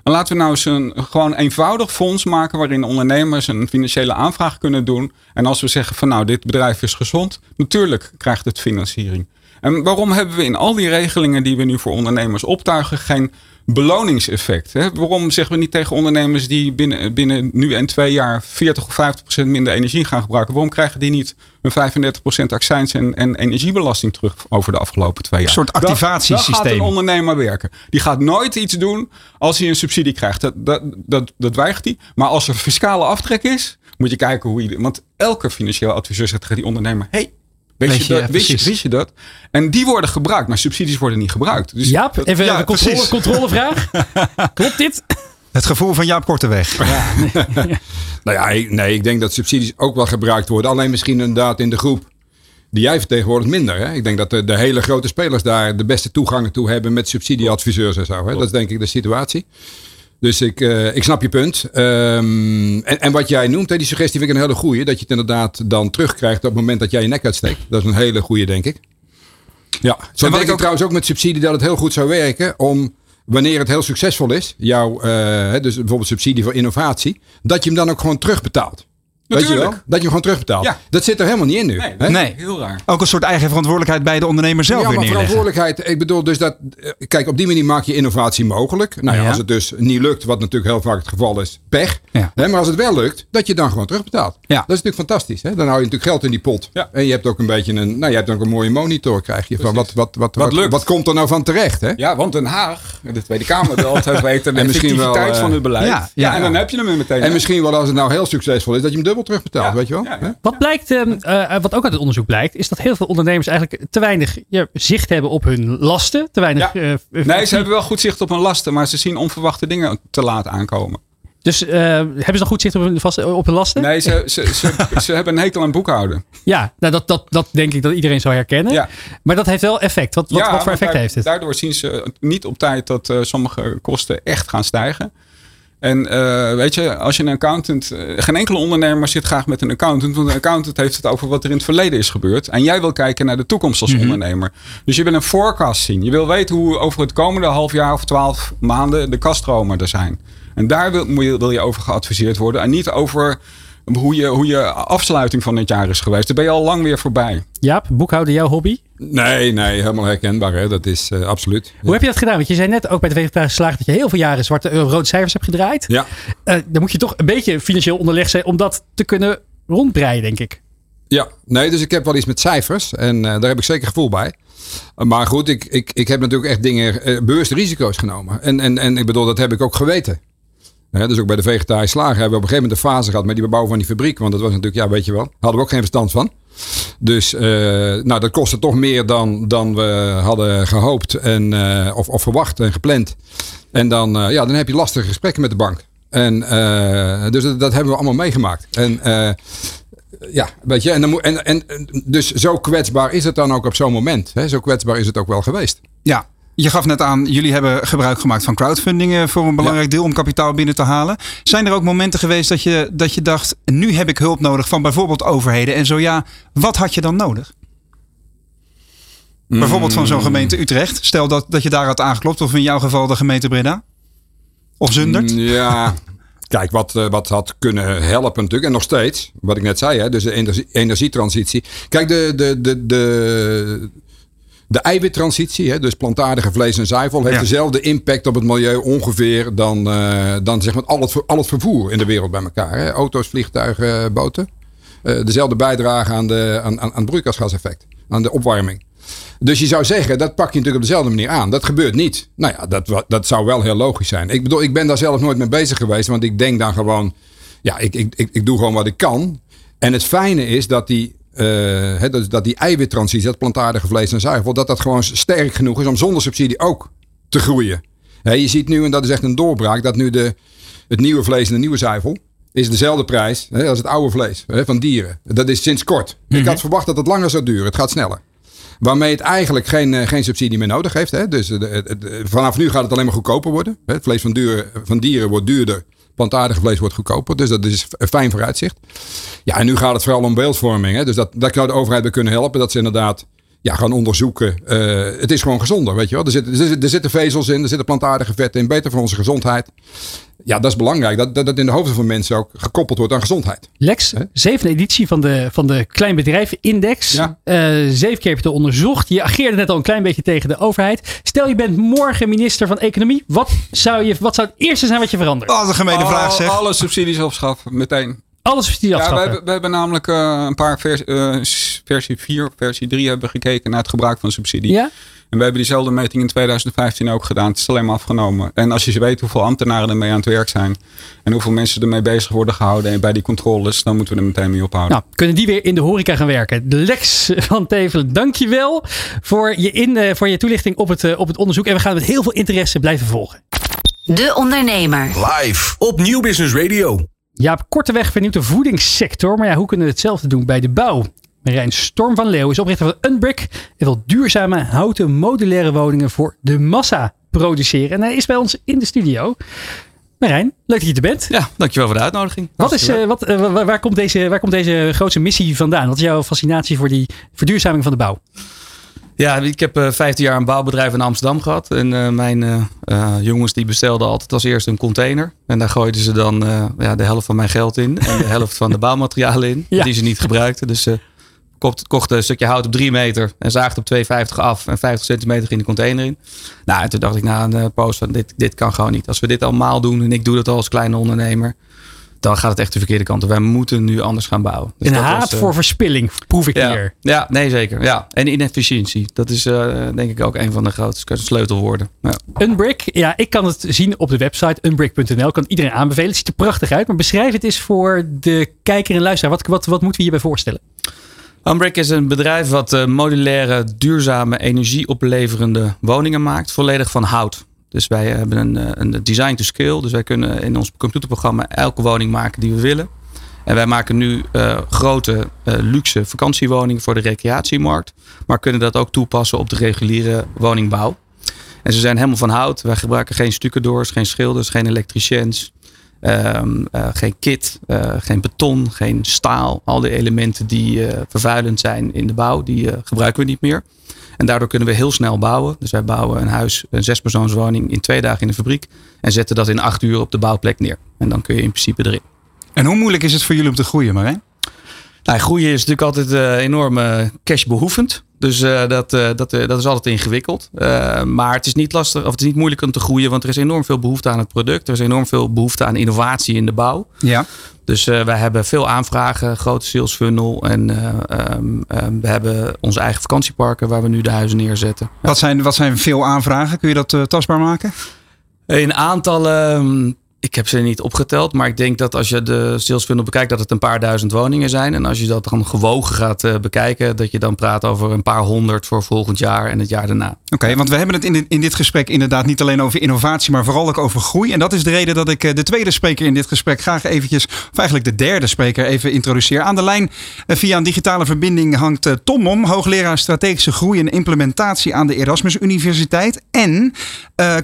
En laten we nou eens een gewoon eenvoudig fonds maken waarin ondernemers een financiële aanvraag kunnen doen. En als we zeggen van nou, dit bedrijf is gezond, natuurlijk krijgt het financiering. En waarom hebben we in al die regelingen die we nu voor ondernemers optuigen geen beloningseffect? Hè? Waarom zeggen we niet tegen ondernemers die binnen, binnen nu en twee jaar 40 of 50 procent minder energie gaan gebruiken? Waarom krijgen die niet een 35 procent accijns en, en energiebelasting terug over de afgelopen twee jaar? Een soort activatiesysteem. gaat een ondernemer werken. Die gaat nooit iets doen als hij een subsidie krijgt. Dat, dat, dat, dat weigert hij. Maar als er fiscale aftrek is, moet je kijken hoe je. Want elke financieel adviseur zegt tegen die ondernemer: hey, Wist, Weet je, je, dat, wist, je, precies. wist je dat? En die worden gebruikt, maar subsidies worden niet gebruikt. Dus Jaap, dat- even ja, een controle, controlevraag. Klopt dit? Het gevoel van Jaap Korteweg. Nou ja, nee, ik denk dat subsidies ook wel gebruikt worden. Alleen misschien inderdaad in de groep die jij vertegenwoordigt minder. Hè? Ik denk dat de, de hele grote spelers daar de beste toegang toe hebben met subsidieadviseurs en zo. Hè? Dat is denk ik de situatie. Dus ik, eh, ik snap je punt. Ehm, en, en wat jij noemt, hè, die suggestie vind ik een hele goeie. Dat je het inderdaad dan terugkrijgt op het moment dat jij je nek uitsteekt. Dat is een hele goeie, denk ik. Ja, zo denk ik ook- trouwens ook met subsidie dat het heel goed zou werken om wanneer het heel succesvol is, jouw, eh, dus bijvoorbeeld subsidie voor innovatie, dat je hem dan ook gewoon terugbetaalt. Weet je wel? Natuurlijk. Dat je hem gewoon terugbetaalt. Ja. Dat zit er helemaal niet in nu. Nee, hè? Nee. Heel raar. Ook een soort eigen verantwoordelijkheid bij de ondernemer zelf Ja, weer neerleggen. verantwoordelijkheid. Ik bedoel dus dat. eh, Kijk, op die manier maak je innovatie mogelijk. Nou ja, Ja. als het dus niet lukt, wat natuurlijk heel vaak het geval is, pech. Ja. Hè, maar als het wel lukt, dat je dan gewoon terugbetaalt. Ja. Dat is natuurlijk fantastisch. Hè? Dan hou je natuurlijk geld in die pot. Ja. En je hebt ook een beetje een. Nou, je hebt ook een mooie monitor, krijg je. Van wat, wat, wat, wat, lukt. wat komt er nou van terecht? Hè? Ja, want Den Haag, de Tweede Kamer wil altijd weten de En misschien wel, eh, van het beleid. ja, Ja, ja. en dan heb je hem weer meteen. En misschien wel als het nou heel succesvol is, dat je hem dubbel terugbetaalt. Ja. Weet je wel? Ja, ja. Hè? Wat blijkt, ehm, eh, wat ook uit het onderzoek blijkt, is dat heel veel ondernemers eigenlijk te weinig ja, zicht hebben op hun lasten. Te weinig. Ja. eh, Nee, ze hebben wel goed zicht op hun lasten, maar ze zien onverwachte dingen te laat aankomen. Dus eh, hebben ze dan goed zicht op hun, vast, op hun lasten? Nee, ze, ze, ze, ze hebben een hekel aan boekhouden. Ja, nou dat, dat, dat denk ik dat iedereen zou herkennen. Ja. Maar dat heeft wel effect. Wat, wat, Ja, wat voor effect daar- heeft het? Daardoor zien ze niet op tijd dat eh, sommige kosten echt gaan stijgen. En eh, weet je, als je een accountant. eh, geen enkele ondernemer zit graag met een accountant. Want een accountant heeft het over wat er in het verleden is gebeurd. En jij wil kijken naar de toekomst als ondernemer. Dus je wil een forecast zien. Je wil weten hoe over het komende half jaar of twaalf maanden de kaststromen er zijn. En daar wil, wil je over geadviseerd worden. En niet over hoe je, hoe je afsluiting van dit jaar is geweest. Daar ben je al lang weer voorbij. Jaap, boekhouden jouw hobby? Nee, nee, helemaal herkenbaar. Hè? Dat is eh, absoluut. Hoe heb je dat gedaan? Want je zei net ook bij de vegetarische slager dat je heel veel jaren zwarte rode cijfers hebt gedraaid. Ja. Eh, dan moet je toch een beetje financieel onderlegd zijn om dat te kunnen rondbreien, denk ik. Ja, nee, dus ik heb wel iets met cijfers en eh, daar heb ik zeker gevoel bij. Maar goed, ik, ik, ik heb natuurlijk echt dingen, uh, bewust risico's genomen. En, en, en ik bedoel, dat heb ik ook geweten. Dus ook bij de vegetarische slager hebben we op een gegeven moment een fase gehad met die bebouwing van die fabriek. Want dat was natuurlijk, ja, weet je wel, hadden we ook geen verstand van. Dus uh, nou, dat kostte toch meer dan, dan we hadden gehoopt en, uh, of, of verwacht en gepland. En dan, uh, ja, dan heb je lastige gesprekken met de bank. En, dus dat, hebben we allemaal meegemaakt. En ja, weet je, en, dan en, en dus zo kwetsbaar is het dan ook op zo'n moment. Hè? Zo kwetsbaar is het ook wel geweest. Ja, je gaf net aan, jullie hebben gebruik gemaakt van crowdfunding voor een belangrijk deel om kapitaal binnen te halen. Zijn er ook momenten geweest dat je, dat je dacht, nu heb ik hulp nodig van bijvoorbeeld overheden? En zo ja, wat had je dan nodig? Mm. Bijvoorbeeld van zo'n gemeente Utrecht. Stel dat, dat je daar had aangeklopt, of in jouw geval de gemeente Breda? Of Zundert? Mm, ja, Kijk, wat, wat had kunnen helpen natuurlijk. En nog steeds, wat ik net zei, hè, dus de energie, energietransitie. Kijk, de, de, de, de, de eiwittransitie, hè, dus plantaardige vlees en zuivel, heeft ja. dezelfde impact op het milieu ongeveer dan, uh, dan zeg maar al het, al het vervoer in de wereld bij elkaar. Hè. Auto's, vliegtuigen, boten. Uh, dezelfde bijdrage aan, de, aan, aan, aan het broeikasgaseffect, aan de opwarming. Dus je zou zeggen, dat pak je natuurlijk op dezelfde manier aan. Dat gebeurt niet. Nou ja, dat, dat zou wel heel logisch zijn. Ik bedoel, ik ben daar zelf nooit mee bezig geweest. Want ik denk dan gewoon, ja, ik, ik, ik, ik doe gewoon wat ik kan. En het fijne is dat die, he, dat, dat die eiwittransitie, dat plantaardige vlees en zuivel, dat dat gewoon sterk genoeg is om zonder subsidie ook te groeien. He, je ziet nu, en dat is echt een doorbraak, dat nu de, het nieuwe vlees en de nieuwe zuivel is dezelfde prijs hè, als het oude vlees hè, van dieren. Dat is sinds kort. Mm -hmm. Ik had verwacht dat het langer zou duren. Het gaat sneller. Waarmee het eigenlijk geen, uh, geen subsidie meer nodig heeft. Hè? Dus de, de, vanaf nu gaat het alleen maar goedkoper worden. Het vlees van, duur, van dieren wordt duurder. Plantaardig vlees wordt goedkoper. Dus dat is een fijn vooruitzicht. Ja, en nu gaat het vooral om beeldvorming. Hè? Dus dat, dat zou de overheid bij kunnen helpen. Dat ze inderdaad ja, gaan onderzoeken. Uh, het is gewoon gezonder, weet je wel. Er zitten, er zitten vezels in, er zitten plantaardige vetten in. Beter voor onze gezondheid. Ja, dat is belangrijk. Dat, dat dat in de hoofden van mensen ook gekoppeld wordt aan gezondheid. Lex, He? zevende editie van de, van de Kleinbedrijvenindex. Ja. Uh, zeven keer heb je het onderzocht. Je ageerde net al een klein beetje tegen de overheid. Stel je bent morgen minister van Economie. Wat zou, je, wat zou het eerste zijn wat je verandert? Oh, dat is een gemene vraag zeg. Alle subsidies afschaffen, meteen. Alle subsidies ja, afschaffen? We hebben, we hebben namelijk uh, een paar vers, uh, versie 4, versie 3 hebben gekeken naar het gebruik van subsidie. Ja? En we hebben diezelfde meting in 2015 ook gedaan. Het is alleen maar afgenomen. En als je weet hoeveel ambtenaren ermee aan het werk zijn. En hoeveel mensen ermee bezig worden gehouden bij die controles. Dan moeten we er meteen mee ophouden. Nou, kunnen die weer in de horeca gaan werken. De Lex van Tevelen, dankjewel voor je, in, uh, voor je toelichting op het, uh, op het onderzoek. En we gaan met heel veel interesse blijven volgen. De Ondernemer. Live op Nieuw Business Radio. Jaap Korteweg vernieuwt de voedingssector. Maar ja, hoe kunnen we hetzelfde doen bij de bouw? Marijn Storm van Leeuw is oprichter van Unbrick. En wil duurzame houten modulaire woningen voor de massa produceren. En hij is bij ons in de studio. Marijn, leuk dat je er bent. Ja, dankjewel voor de uitnodiging. Wat is, uh, wat, uh, waar, waar, komt deze, waar komt deze grootste missie vandaan? Wat is jouw fascinatie voor die verduurzaming van de bouw? Ja, ik heb uh, 15 jaar een bouwbedrijf in Amsterdam gehad. En uh, mijn uh, jongens die bestelden altijd als eerste een container. En daar gooiden ze dan ja, de helft van mijn geld in. En de helft van de bouwmaterialen in. Ja. Die ze niet gebruikten. Dus ze kochten een stukje hout op 3 meter. En zaagden op 2,50 af. En 50 centimeter in de container in. Nou, en toen dacht ik na een post van dit, dit kan gewoon niet. Als we dit allemaal doen. En ik doe dat al als kleine ondernemer dan gaat het echt de verkeerde kant op. Wij moeten nu anders gaan bouwen. Dus een haat voor verspilling proef ik ja, hier. Ja, nee zeker. Ja. En inefficiëntie. Dat is uh, denk ik ook een van de grootste sleutelwoorden. Ja. Unbrick, ja, ik kan het zien op de website unbrick.nl. Kan iedereen aanbevelen. Het ziet er prachtig uit. Maar beschrijf het eens voor de kijker en luisteraar. Wat, wat, wat moeten we hierbij voorstellen? Unbrick is een bedrijf wat uh, modulaire, duurzame, energieopleverende woningen maakt. Volledig van hout. Dus wij hebben een, eh, een design to scale. Dus wij kunnen in ons computerprogramma elke woning maken die we willen. En wij maken nu uh, grote uh, luxe vakantiewoningen voor de recreatiemarkt. Maar kunnen dat ook toepassen op de reguliere woningbouw. En ze zijn helemaal van hout. Wij gebruiken geen stucadoors, geen schilders, geen elektriciëns. Um, uh, geen kit, geen beton, geen staal. Al die elementen die vervuilend zijn in de bouw, die gebruiken we niet meer. En daardoor kunnen we heel snel bouwen. Dus wij bouwen een huis, een zespersoonswoning in twee dagen in de fabriek. En zetten dat in acht uur op de bouwplek neer. En dan kun je in principe erin. En hoe moeilijk is het voor jullie om te groeien, Marijn? Nou, groeien is natuurlijk altijd uh, enorm uh, cashbehoevend. Dus uh, dat, dat, dat is altijd ingewikkeld. maar het is niet lastig, of het is niet moeilijk om te groeien, want er is enorm veel behoefte aan het product. Er is enorm veel behoefte aan innovatie in de bouw. Ja. Dus uh, wij hebben veel aanvragen, grote sales funnel. En uh, um, um, we hebben onze eigen vakantieparken waar we nu de huizen neerzetten. Wat zijn, wat zijn veel aanvragen? Kun je dat uh, tastbaar maken? In aantallen ik heb ze niet opgeteld, maar ik denk dat als je de sales funnel bekijkt, dat het een paar duizend woningen zijn. En als je dat dan gewogen gaat uh, bekijken, dat je dan praat over een paar honderd voor volgend jaar en het jaar daarna. Oké, okay, want we hebben het in, dit, in dit gesprek inderdaad niet alleen over innovatie, maar vooral ook over groei. En dat is de reden dat ik uh, de tweede spreker in dit gesprek graag eventjes, of eigenlijk de derde spreker, even introduceer. Aan de lijn uh, via een digitale verbinding hangt Tom Mom, hoogleraar strategische groei en implementatie aan de Erasmus Universiteit. En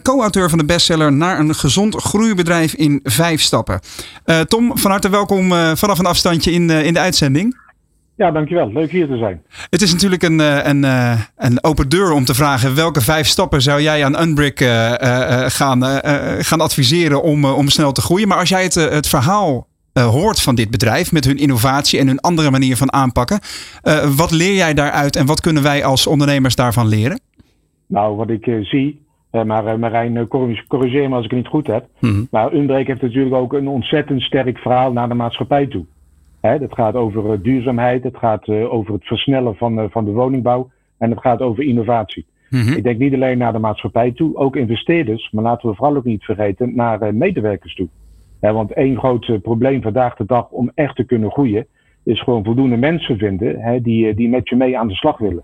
co-auteur van de bestseller Naar een gezond groeibedrijf in vijf stappen. Uh, Tom, van harte welkom uh, vanaf een afstandje in, uh, in de uitzending. Ja, dankjewel. Leuk hier te zijn. Het is natuurlijk een, een, een open deur om te vragen welke vijf stappen zou jij aan Unbrick gaan, gaan adviseren om, om snel te groeien. Maar als jij het, het verhaal hoort van dit bedrijf met hun innovatie en hun andere manier van aanpakken, wat leer jij daaruit en wat kunnen wij als ondernemers daarvan leren? Nou, wat ik zie maar uh, Marijn, uh, corrigeer me als ik het niet goed heb. Mm-hmm. Maar Unbreak heeft natuurlijk ook een ontzettend sterk verhaal naar de maatschappij toe. Hè, dat gaat over duurzaamheid, het gaat over het versnellen van, van de woningbouw en het gaat over innovatie. Mm-hmm. Ik denk niet alleen naar de maatschappij toe, ook investeerders, maar laten we vooral ook niet vergeten naar medewerkers toe. Hè, want één groot probleem vandaag de dag om echt te kunnen groeien, is gewoon voldoende mensen vinden hè, die, die met je mee aan de slag willen.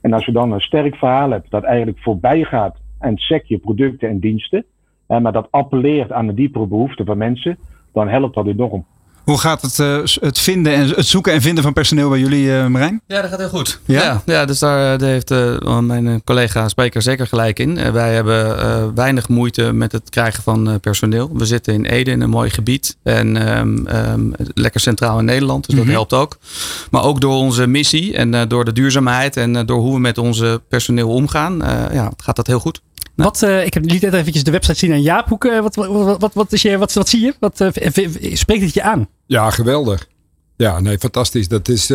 En als je dan een sterk verhaal hebt dat eigenlijk voorbij gaat en check je producten en diensten. maar dat appelleert aan de diepere behoeften van mensen, dan helpt dat enorm. Hoe gaat het, uh, het vinden en het zoeken en vinden van personeel bij jullie, uh, Marijn? Ja, dat gaat heel goed. Ja, ja, ja dus daar, daar heeft uh, mijn collega spreker zeker gelijk in. wij hebben weinig moeite met het krijgen van personeel. We zitten in Ede in een mooi gebied en um, um, lekker centraal in Nederland, dus dat mm -hmm. helpt ook. Maar ook door onze missie en door de duurzaamheid en door hoe we met onze personeel omgaan, ja, gaat dat heel goed. Wat, uh, ik heb liet net eventjes de website zien aan Jaap. Hoe, uh, wat, wat, wat, wat, is je, wat, wat zie je? Wat, uh, spreekt het je aan? Ja, geweldig. Ja, nee, fantastisch. Dat is,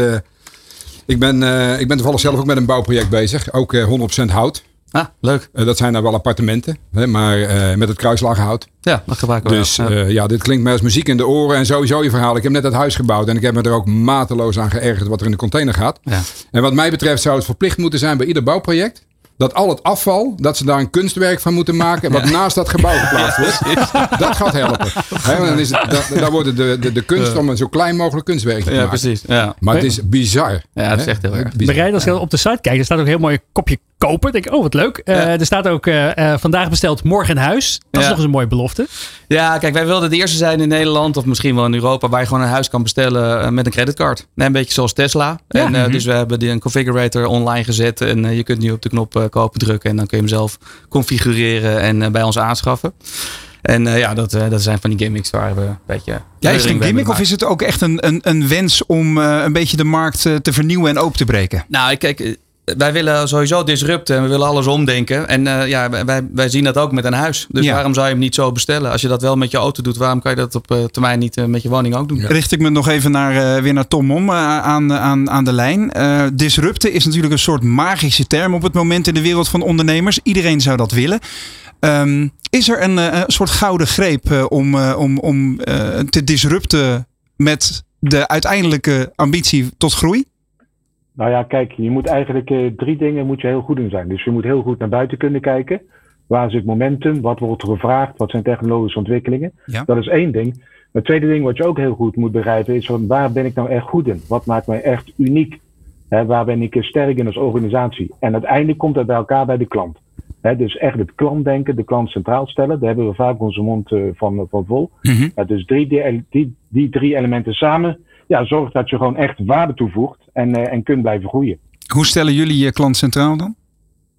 ik, ben, ik ben toevallig zelf ook met een bouwproject bezig. Ook 100% hout. Ah, leuk. dat zijn dan wel appartementen, hè, maar met het kruislagenhout. Ja, dat gebruiken we Dus ja. ja. dit klinkt mij als muziek in de oren en sowieso je verhaal. Ik heb net het huis gebouwd en ik heb me er ook mateloos aan geërgerd wat er in de container gaat. Ja. En wat mij betreft zou het verplicht moeten zijn bij ieder bouwproject dat al het afval, dat ze daar een kunstwerk van moeten maken. wat naast dat gebouw geplaatst wordt. dat gaat helpen. He, dan is het, dat, daar wordt de, de, de kunst om een zo klein mogelijk kunstwerk te maken. Ja, precies. Ja. Maar het is bizar. Ja, het is echt heel erg. Bereid als je op de site kijkt, er staat ook een heel mooi kopje kopen. denk ik, oh wat leuk. Uh, er staat ook uh, uh, vandaag besteld, morgen in huis. Dat is nog eens een mooie belofte. Ja, kijk, wij wilden de eerste zijn in Nederland of misschien wel in Europa waar je gewoon een huis kan bestellen met een creditcard. een beetje zoals Tesla. Ja. En, mm-hmm. Dus we hebben die een configurator online gezet en je kunt nu op de knop kopen drukken en dan kun je hem zelf configureren en bij ons aanschaffen. En uh, ja, dat, uh, dat zijn van die gimmicks waar we een beetje. Ja, is het een gimmick of is het ook echt een, een, een wens om uh, een beetje de markt te vernieuwen en open te breken? Nou, kijk, wij willen sowieso disrupten en we willen alles omdenken. En uh, ja, wij, wij zien dat ook met een huis. Dus waarom zou je hem niet zo bestellen? Als je dat wel met je auto doet, waarom kan je dat op uh, termijn niet uh, met je woning ook doen? Ja. Richt ik me nog even naar, weer naar Tom Mom aan, aan, aan de lijn. disrupten is natuurlijk een soort magische term op het moment in de wereld van ondernemers. Iedereen zou dat willen. Um, is er een, een, soort gouden greep om, om, om te disrupten met de uiteindelijke ambitie tot groei? Nou ja, kijk, je moet eigenlijk uh, drie dingen moet je heel goed in zijn. Dus je moet heel goed naar buiten kunnen kijken. Waar zit momentum? Wat wordt er gevraagd? Wat zijn technologische ontwikkelingen? Ja. Dat is één ding. Het tweede ding wat je ook heel goed moet begrijpen is van waar ben ik nou echt goed in? Wat maakt mij echt uniek? He, waar ben ik sterk in als organisatie? En uiteindelijk komt dat bij elkaar bij de klant. He, dus echt het klantdenken, de klant centraal stellen. Daar hebben we vaak onze mond uh, van, van vol. Mm -hmm. dus drie, die, die, die drie elementen samen ja, zorgt dat je gewoon echt waarde toevoegt en, uh, en kunt blijven groeien. Hoe stellen jullie je klant centraal dan?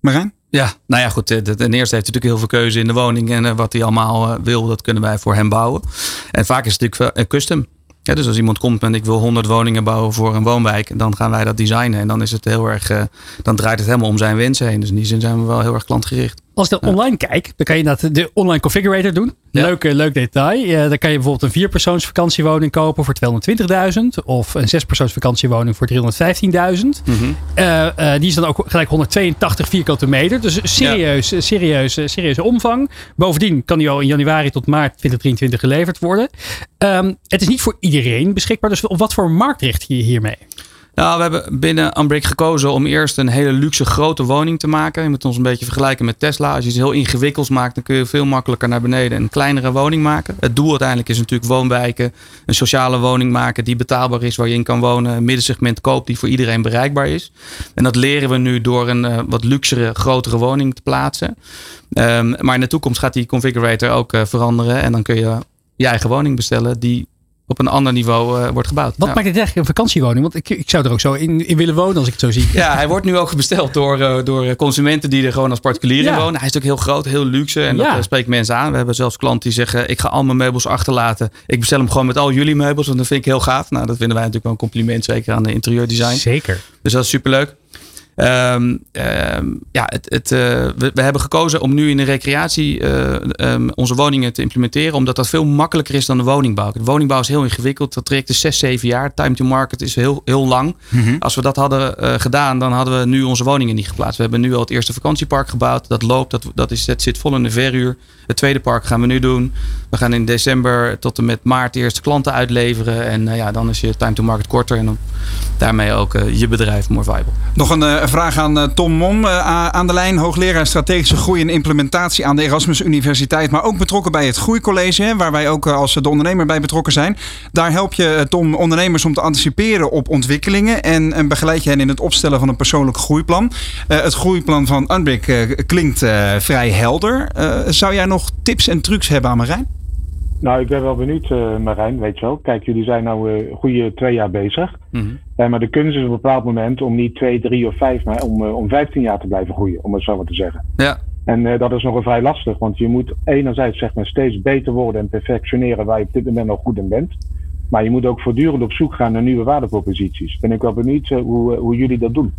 Marijn? Ja, nou ja, goed. Ten eerste heeft hij natuurlijk heel veel keuze in de woning. En uh, wat hij allemaal wil, dat kunnen wij voor hem bouwen. En vaak is het natuurlijk custom. Ja, dus als iemand komt en ik wil 100 woningen bouwen voor een woonwijk, dan gaan wij dat designen. En dan is het heel erg, dan draait het helemaal om zijn wensen heen. Dus in die zin zijn we wel heel erg klantgericht. Als ik dan online kijk, dan kan je dat de online configurator doen. Leuk, leuk detail. Uh, dan kan je bijvoorbeeld een vierpersoons vakantiewoning kopen voor 220.000. Of een zespersoons vakantiewoning voor 315.000. Mm -hmm. uh, die is dan ook gelijk 182 vierkante meter. Dus serieus, ja. serieuze, serieuze omvang. Bovendien kan die al in januari tot maart 2023 geleverd worden. Um, het is niet voor iedereen beschikbaar. Dus op wat voor markt richt je hiermee? Nou, we hebben binnen Unbreak gekozen om eerst een hele luxe grote woning te maken. Je moet ons een beetje vergelijken met Tesla. Als je iets heel ingewikkelds maakt, dan kun je veel makkelijker naar beneden een kleinere woning maken. Het doel uiteindelijk is natuurlijk woonwijken, een sociale woning maken die betaalbaar is, waar je in kan wonen. Een middensegment koop die voor iedereen bereikbaar is. En dat leren we nu door een uh, wat luxere, grotere woning te plaatsen. Um, maar in de toekomst gaat die configurator ook uh, veranderen. En dan kun je je eigen woning bestellen die op een ander niveau uh, wordt gebouwd. Wat maakt het eigenlijk een vakantiewoning? Want ik, ik zou er ook zo in, in willen wonen als ik het zo zie. Ja, hij wordt nu ook besteld door, uh, door consumenten die er gewoon als particulier ja. in wonen. Hij is ook heel groot, heel luxe en ja. dat uh, spreekt mensen aan. We hebben zelfs klanten die zeggen, ik ga al mijn meubels achterlaten. Ik bestel hem gewoon met al jullie meubels, want dat vind ik heel gaaf. Nou, dat vinden wij natuurlijk wel een compliment, zeker aan de interieurdesign. Zeker. Dus dat is superleuk. Um, um, ja, het, het, uh, we, we, hebben gekozen om nu in de recreatie uh, um, onze woningen te implementeren, omdat dat veel makkelijker is dan de woningbouw. De woningbouw is heel ingewikkeld. Dat traject is 6, 7 jaar. Time to market is heel, heel lang. Mm -hmm. Als we dat hadden uh, gedaan, dan hadden we nu onze woningen niet geplaatst. We hebben nu al het eerste vakantiepark gebouwd. Dat loopt, dat, dat, is, dat zit vol in de verhuur. Het tweede park gaan we nu doen. We gaan in december tot en met maart de eerste klanten uitleveren. En ja, dan is je time to market korter. En dan daarmee ook je bedrijf more viable. Nog een een vraag aan uh, Tom Mom uh, aan de lijn. Hoogleraar strategische groei en implementatie aan de Erasmus Universiteit. Maar ook betrokken bij het Groeicollege. Waar wij ook uh, als de ondernemer bij betrokken zijn. Daar help je Tom ondernemers om te anticiperen op ontwikkelingen. En, en begeleid je hen in het opstellen van een persoonlijk groeiplan. het groeiplan van Unbrick klinkt vrij helder. zou jij nog tips en trucs hebben aan Marijn? Nou, ik ben wel benieuwd, Marijn, weet je wel. Kijk, jullie zijn nou een goede twee jaar bezig. Mm -hmm. Uh, maar de kunst is op een bepaald moment om niet twee, drie of vijf, maar om, om vijftien jaar te blijven groeien, om het zo maar te zeggen. Ja. En dat is nog een vrij lastig, want je moet enerzijds zeg maar, steeds beter worden en perfectioneren waar je op dit moment nog goed in bent. Maar je moet ook voortdurend op zoek gaan naar nieuwe waardeproposities. Ben ik wel benieuwd hoe, hoe jullie dat doen.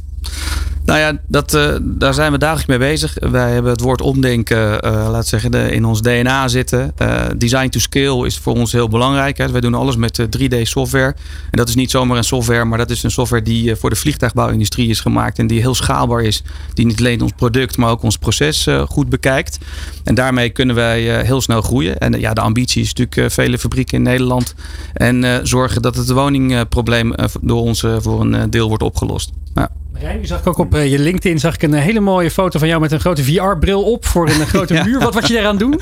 Nou ja, dat, uh, daar zijn we dagelijks mee bezig. Wij hebben het woord omdenken, uh, laat zeggen, in ons DNA zitten. Uh, design to scale is voor ons heel belangrijk. Hè. Wij doen alles met 3D software. En dat is niet zomaar een software, maar dat is een software die voor de vliegtuigbouwindustrie is gemaakt. En die heel schaalbaar is. Die niet alleen ons product, maar ook ons proces goed bekijkt. En daarmee kunnen wij heel snel groeien. En ja, de ambitie is natuurlijk vele fabrieken in Nederland. En zorgen dat het woningprobleem door ons voor een deel wordt opgelost. Rijn, zag ik ook op uh, je LinkedIn zag ik een hele mooie foto van jou met een grote VR-bril op voor een grote ja. muur. Wat was je daaraan doen?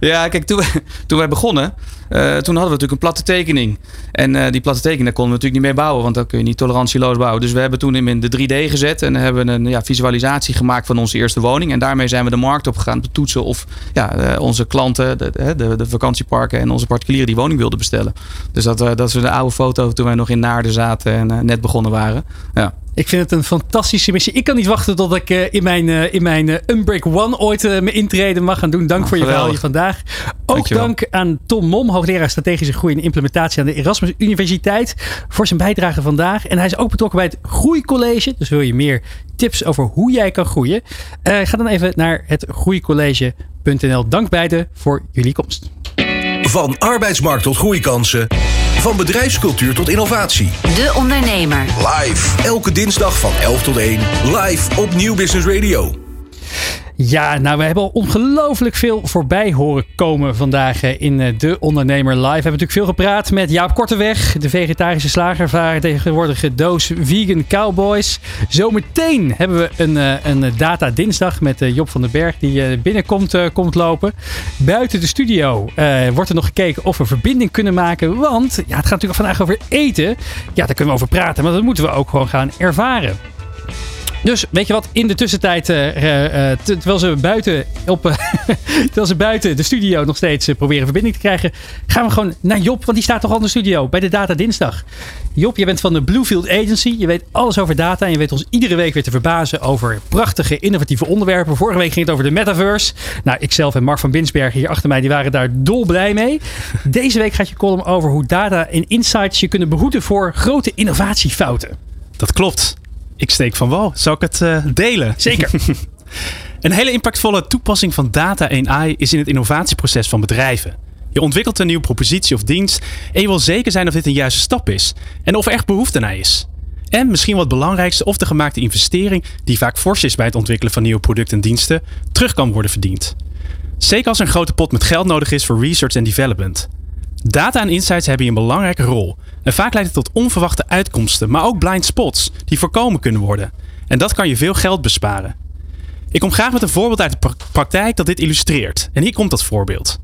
Ja, kijk, toen, toen wij begonnen, uh, toen hadden we natuurlijk een platte tekening. En uh, die platte tekening, daar konden we natuurlijk niet mee bouwen, want dan kun je niet tolerantieloos bouwen. Dus we hebben toen hem in de 3D gezet en hebben een ja, visualisatie gemaakt van onze eerste woning. En daarmee zijn we de markt opgegaan om te toetsen of ja, onze klanten, de, de, de, vakantieparken en onze particulieren die woning wilden bestellen. Dus dat, dat is een oude foto toen wij nog in Naarden zaten en net begonnen waren. Ja. Ik vind het een fantastische missie. Ik kan niet wachten tot ik uh, in mijn, uh, in mijn uh, Unbreak One ooit mijn intrede mag gaan doen. Dank oh, voor je verhaal hier vandaag. Ook Dankjewel. dank aan Tom Mom, hoogleraar strategische groei en implementatie aan de Erasmus Universiteit, voor zijn bijdrage vandaag. En hij is ook betrokken bij het Groeicollege. Dus wil je meer tips over hoe jij kan groeien? ga dan even naar het groeicollege.nl. Dank beiden voor jullie komst. Van arbeidsmarkt tot groeikansen. Van bedrijfscultuur tot innovatie. De Ondernemer. Live. Elke dinsdag van 11 tot 1. Live op Nieuw Business Radio. Ja, nou, we hebben al ongelooflijk veel voorbij horen komen vandaag eh, in eh, De Ondernemer Live. We hebben natuurlijk veel gepraat met Jaap Korteweg, de vegetarische slager, tegenwoordige doos Vegan Cowboys. Zometeen hebben we een, eh, een Data Dinsdag met Job van den Berg, die binnenkomt komt lopen. Buiten de studio wordt er nog gekeken of we verbinding kunnen maken, want ja, het gaat natuurlijk vandaag over eten. Ja, daar kunnen we over praten, maar dat moeten we ook gewoon gaan ervaren. Dus weet je wat, in de tussentijd, uh, uh, terwijl, ze buiten op, terwijl ze buiten de studio nog steeds proberen verbinding te krijgen, gaan we gewoon naar Job, want die staat toch al in de studio bij de Data Dinsdag. Job, je bent van de Bluefield Agency, je weet alles over data en je weet ons iedere week weer te verbazen over prachtige, innovatieve onderwerpen. Vorige week ging het over de metaverse. Nou, ikzelf en Mark van Binsbergen hier achter mij, die waren daar dolblij mee. Deze week gaat je column over hoe data en insights je kunnen behoeden voor grote innovatiefouten. Dat klopt. Ik steek van wal. Zal ik het uh, delen? Zeker. een hele impactvolle toepassing van data en AI is in het innovatieproces van bedrijven. Je ontwikkelt een nieuwe propositie of dienst en je wil zeker zijn of dit een juiste stap is en of er echt behoefte naar is. En misschien wat belangrijkste, of de gemaakte investering, die vaak fors is bij het ontwikkelen van nieuwe producten en diensten, terug kan worden verdiend. Zeker als er een grote pot met geld nodig is voor research en development. Data en insights hebben hier een belangrijke rol. En vaak leidt het tot onverwachte uitkomsten, maar ook blind spots die voorkomen kunnen worden. En dat kan je veel geld besparen. Ik kom graag met een voorbeeld uit de praktijk dat dit illustreert. En hier komt dat voorbeeld.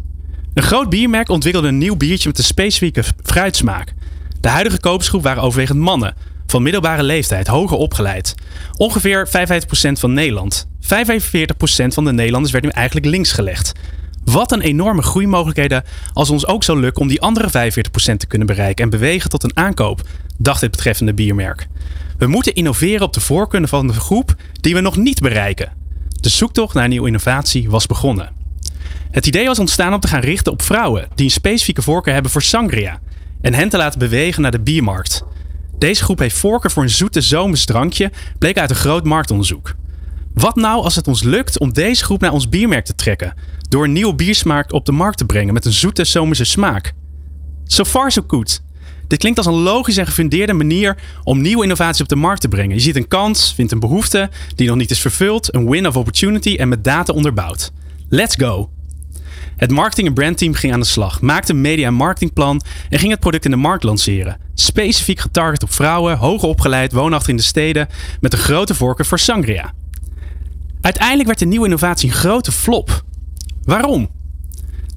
Een groot biermerk ontwikkelde een nieuw biertje met een specifieke fruitsmaak. De huidige koopsgroep waren overwegend mannen, van middelbare leeftijd, hoger opgeleid. Ongeveer 55% van Nederland. 45% van de Nederlanders werd nu eigenlijk links gelegd. Wat een enorme groeimogelijkheden als ons ook zou lukken om die andere 45% te kunnen bereiken en bewegen tot een aankoop, dacht het betreffende biermerk. We moeten innoveren op de voorkeuren van de groep die we nog niet bereiken. De zoektocht naar nieuwe innovatie was begonnen. Het idee was ontstaan om te gaan richten op vrouwen die een specifieke voorkeur hebben voor sangria en hen te laten bewegen naar de biermarkt. Deze groep heeft voorkeur voor een zoete zomers drankje, bleek uit een groot marktonderzoek. Wat nou als het ons lukt om deze groep naar ons biermerk te trekken, door een nieuwe biersmaak op de markt te brengen met een zoete zomerse smaak? So far so good. Dit klinkt als een logische en gefundeerde manier om nieuwe innovaties op de markt te brengen. Je ziet een kans, vindt een behoefte die nog niet is vervuld, een win of opportunity en met data onderbouwd. Let's go! Het marketing- en brandteam ging aan de slag, maakte een media- en marketingplan en ging het product in de markt lanceren. Specifiek getarget op vrouwen, hoger opgeleid, woonachtig in de steden, met een grote voorkeur voor sangria. Uiteindelijk werd de nieuwe innovatie een grote flop. Waarom?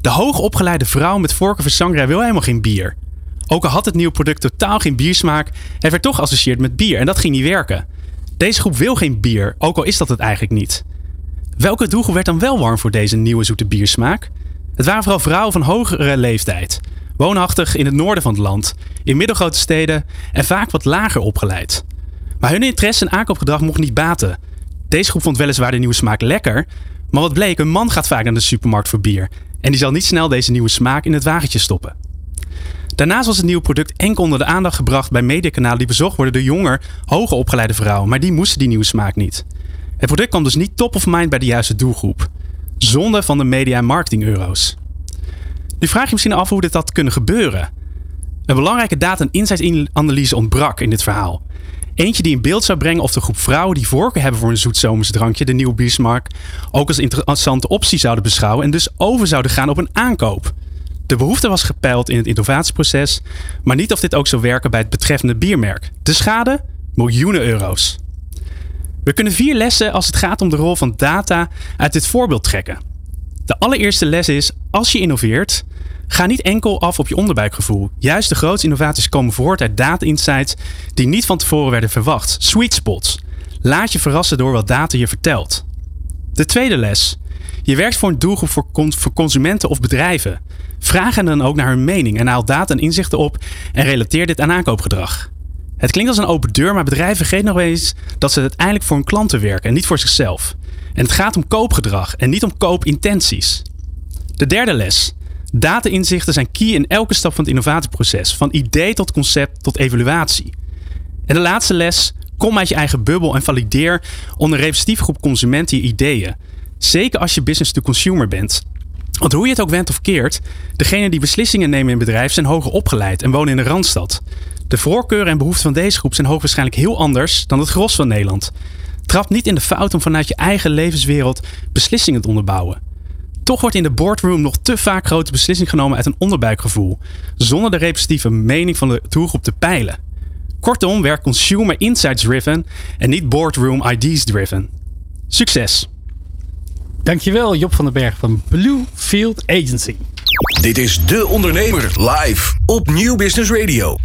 De hoogopgeleide vrouw met voorkeur voor sangria wil helemaal geen bier. Ook al had het nieuwe product totaal geen biersmaak, het werd toch geassocieerd met bier en dat ging niet werken. Deze groep wil geen bier, ook al is dat het eigenlijk niet. Welke doelgroep werd dan wel warm voor deze nieuwe zoete biersmaak? Het waren vooral vrouwen van hogere leeftijd, woonachtig in het noorden van het land, in middelgrote steden en vaak wat lager opgeleid. Maar hun interesse en aankoopgedrag mocht niet baten. Deze groep vond weliswaar de nieuwe smaak lekker, maar wat bleek, een man gaat vaak naar de supermarkt voor bier. En die zal niet snel deze nieuwe smaak in het wagentje stoppen. Daarnaast was het nieuwe product enkel onder de aandacht gebracht bij mediakanalen die bezocht worden door jonger, hoger opgeleide vrouwen, maar die moesten die nieuwe smaak niet. Het product kwam dus niet top of mind bij de juiste doelgroep. Zonde van de media- en marketing-euro's. Nu vraag je misschien af hoe dit had kunnen gebeuren. Een belangrijke data- en insights-analyse ontbrak in dit verhaal. Eentje die in beeld zou brengen of de groep vrouwen die voorkeur hebben voor een zoetzomers drankje, de nieuwe biersmark, ook als interessante optie zouden beschouwen en dus over zouden gaan op een aankoop. De behoefte was gepeild in het innovatieproces, maar niet of dit ook zou werken bij het betreffende biermerk. De schade? Miljoenen euro's. We kunnen vier lessen als het gaat om de rol van data uit dit voorbeeld trekken. De allereerste les is: als je innoveert, Ga niet enkel af op je onderbuikgevoel. Juist de grootste innovaties komen voort uit data-insights die niet van tevoren werden verwacht. Sweet spots. Laat je verrassen door wat data je vertelt. De tweede les. Je werkt voor een doelgroep voor, consumenten of bedrijven. Vraag hen dan ook naar hun mening en haal data en inzichten op en relateer dit aan aankoopgedrag. Het klinkt als een open deur, maar bedrijven vergeten nog eens dat ze uiteindelijk voor hun klanten werken en niet voor zichzelf. En het gaat om koopgedrag en niet om koopintenties. De derde les. Data-inzichten zijn key in elke stap van het innovatieproces, van idee tot concept tot evaluatie. En de laatste les. Kom uit je eigen bubbel en valideer onder een groep consumenten je ideeën. Zeker als je business to consumer bent. Want hoe je het ook wendt of keert, degenen die beslissingen nemen in bedrijf zijn hoger opgeleid en wonen in de Randstad. De voorkeuren en behoeften van deze groep zijn hoogwaarschijnlijk heel anders dan het gros van Nederland. Trap niet in de fout om vanuit je eigen levenswereld beslissingen te onderbouwen. Toch wordt in de boardroom nog te vaak grote beslissingen genomen uit een onderbuikgevoel, zonder de representatieve mening van de doelgroep te peilen. Kortom, werk consumer insights driven en niet boardroom ideas driven. Succes! Dankjewel Job van den Berg van Bluefield Agency. Dit is De Ondernemer live op Nieuw Business Radio.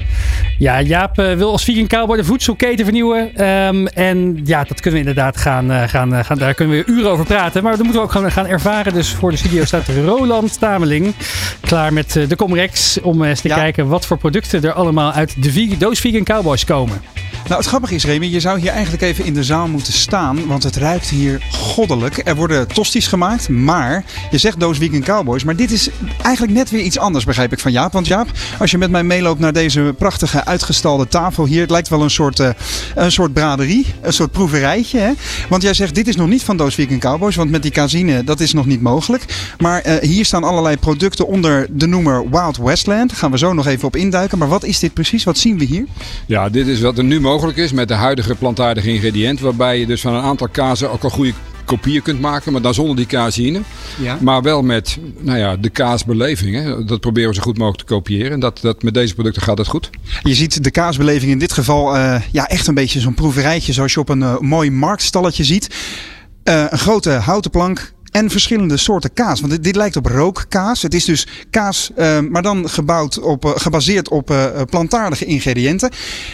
Ja, Jaap uh, wil als vegan cowboy de voedselketen vernieuwen. Um, en ja, dat kunnen we inderdaad gaan, uh, gaan, uh, gaan, daar kunnen we uren over praten. Maar dat moeten we ook gaan, gaan ervaren. Dus voor de studio staat Roland Tameling klaar met de Comrex. Om eens te ja. kijken wat voor producten er allemaal uit de vegan, doos vegan cowboys komen. Nou, het grappige is, Remy, je zou hier eigenlijk even in de zaal moeten staan. Want het ruikt hier goddelijk. Er worden tosties gemaakt. Maar je zegt doos vegan cowboys. Maar dit is eigenlijk net weer iets anders, begrijp ik van Jaap. Want Jaap, als je met mij meeloopt naar deze prachtige uitgestalde tafel hier. Het lijkt wel een soort, uh, een soort braderie, een soort proeverijtje. Hè? Want jij zegt, dit is nog niet van Doos Weekend Cowboys. Want met die casine, dat is nog niet mogelijk. Maar uh, hier staan allerlei producten onder de noemer Wild Westland. Daar gaan we zo nog even op induiken. Maar wat is dit precies? Wat zien we hier? Ja, dit is wat er nu mogelijk is met de huidige plantaardige ingrediënten. Waarbij je dus van een aantal kazen ook al goede kopieën kunt maken, maar dan zonder die caseïne. Ja. Maar wel met nou ja, de kaasbeleving. Hè. Dat proberen we zo goed mogelijk te kopiëren. En dat, dat, met deze producten gaat het goed. Je ziet de kaasbeleving in dit geval uh, ja, echt een beetje zo'n proeverijtje zoals je op een uh, mooi marktstalletje ziet. Uh, een grote houten plank, en verschillende soorten kaas. Want dit, dit, lijkt op rookkaas. Het is dus kaas, uh, maar dan gebouwd op, uh, gebaseerd op uh, plantaardige ingrediënten.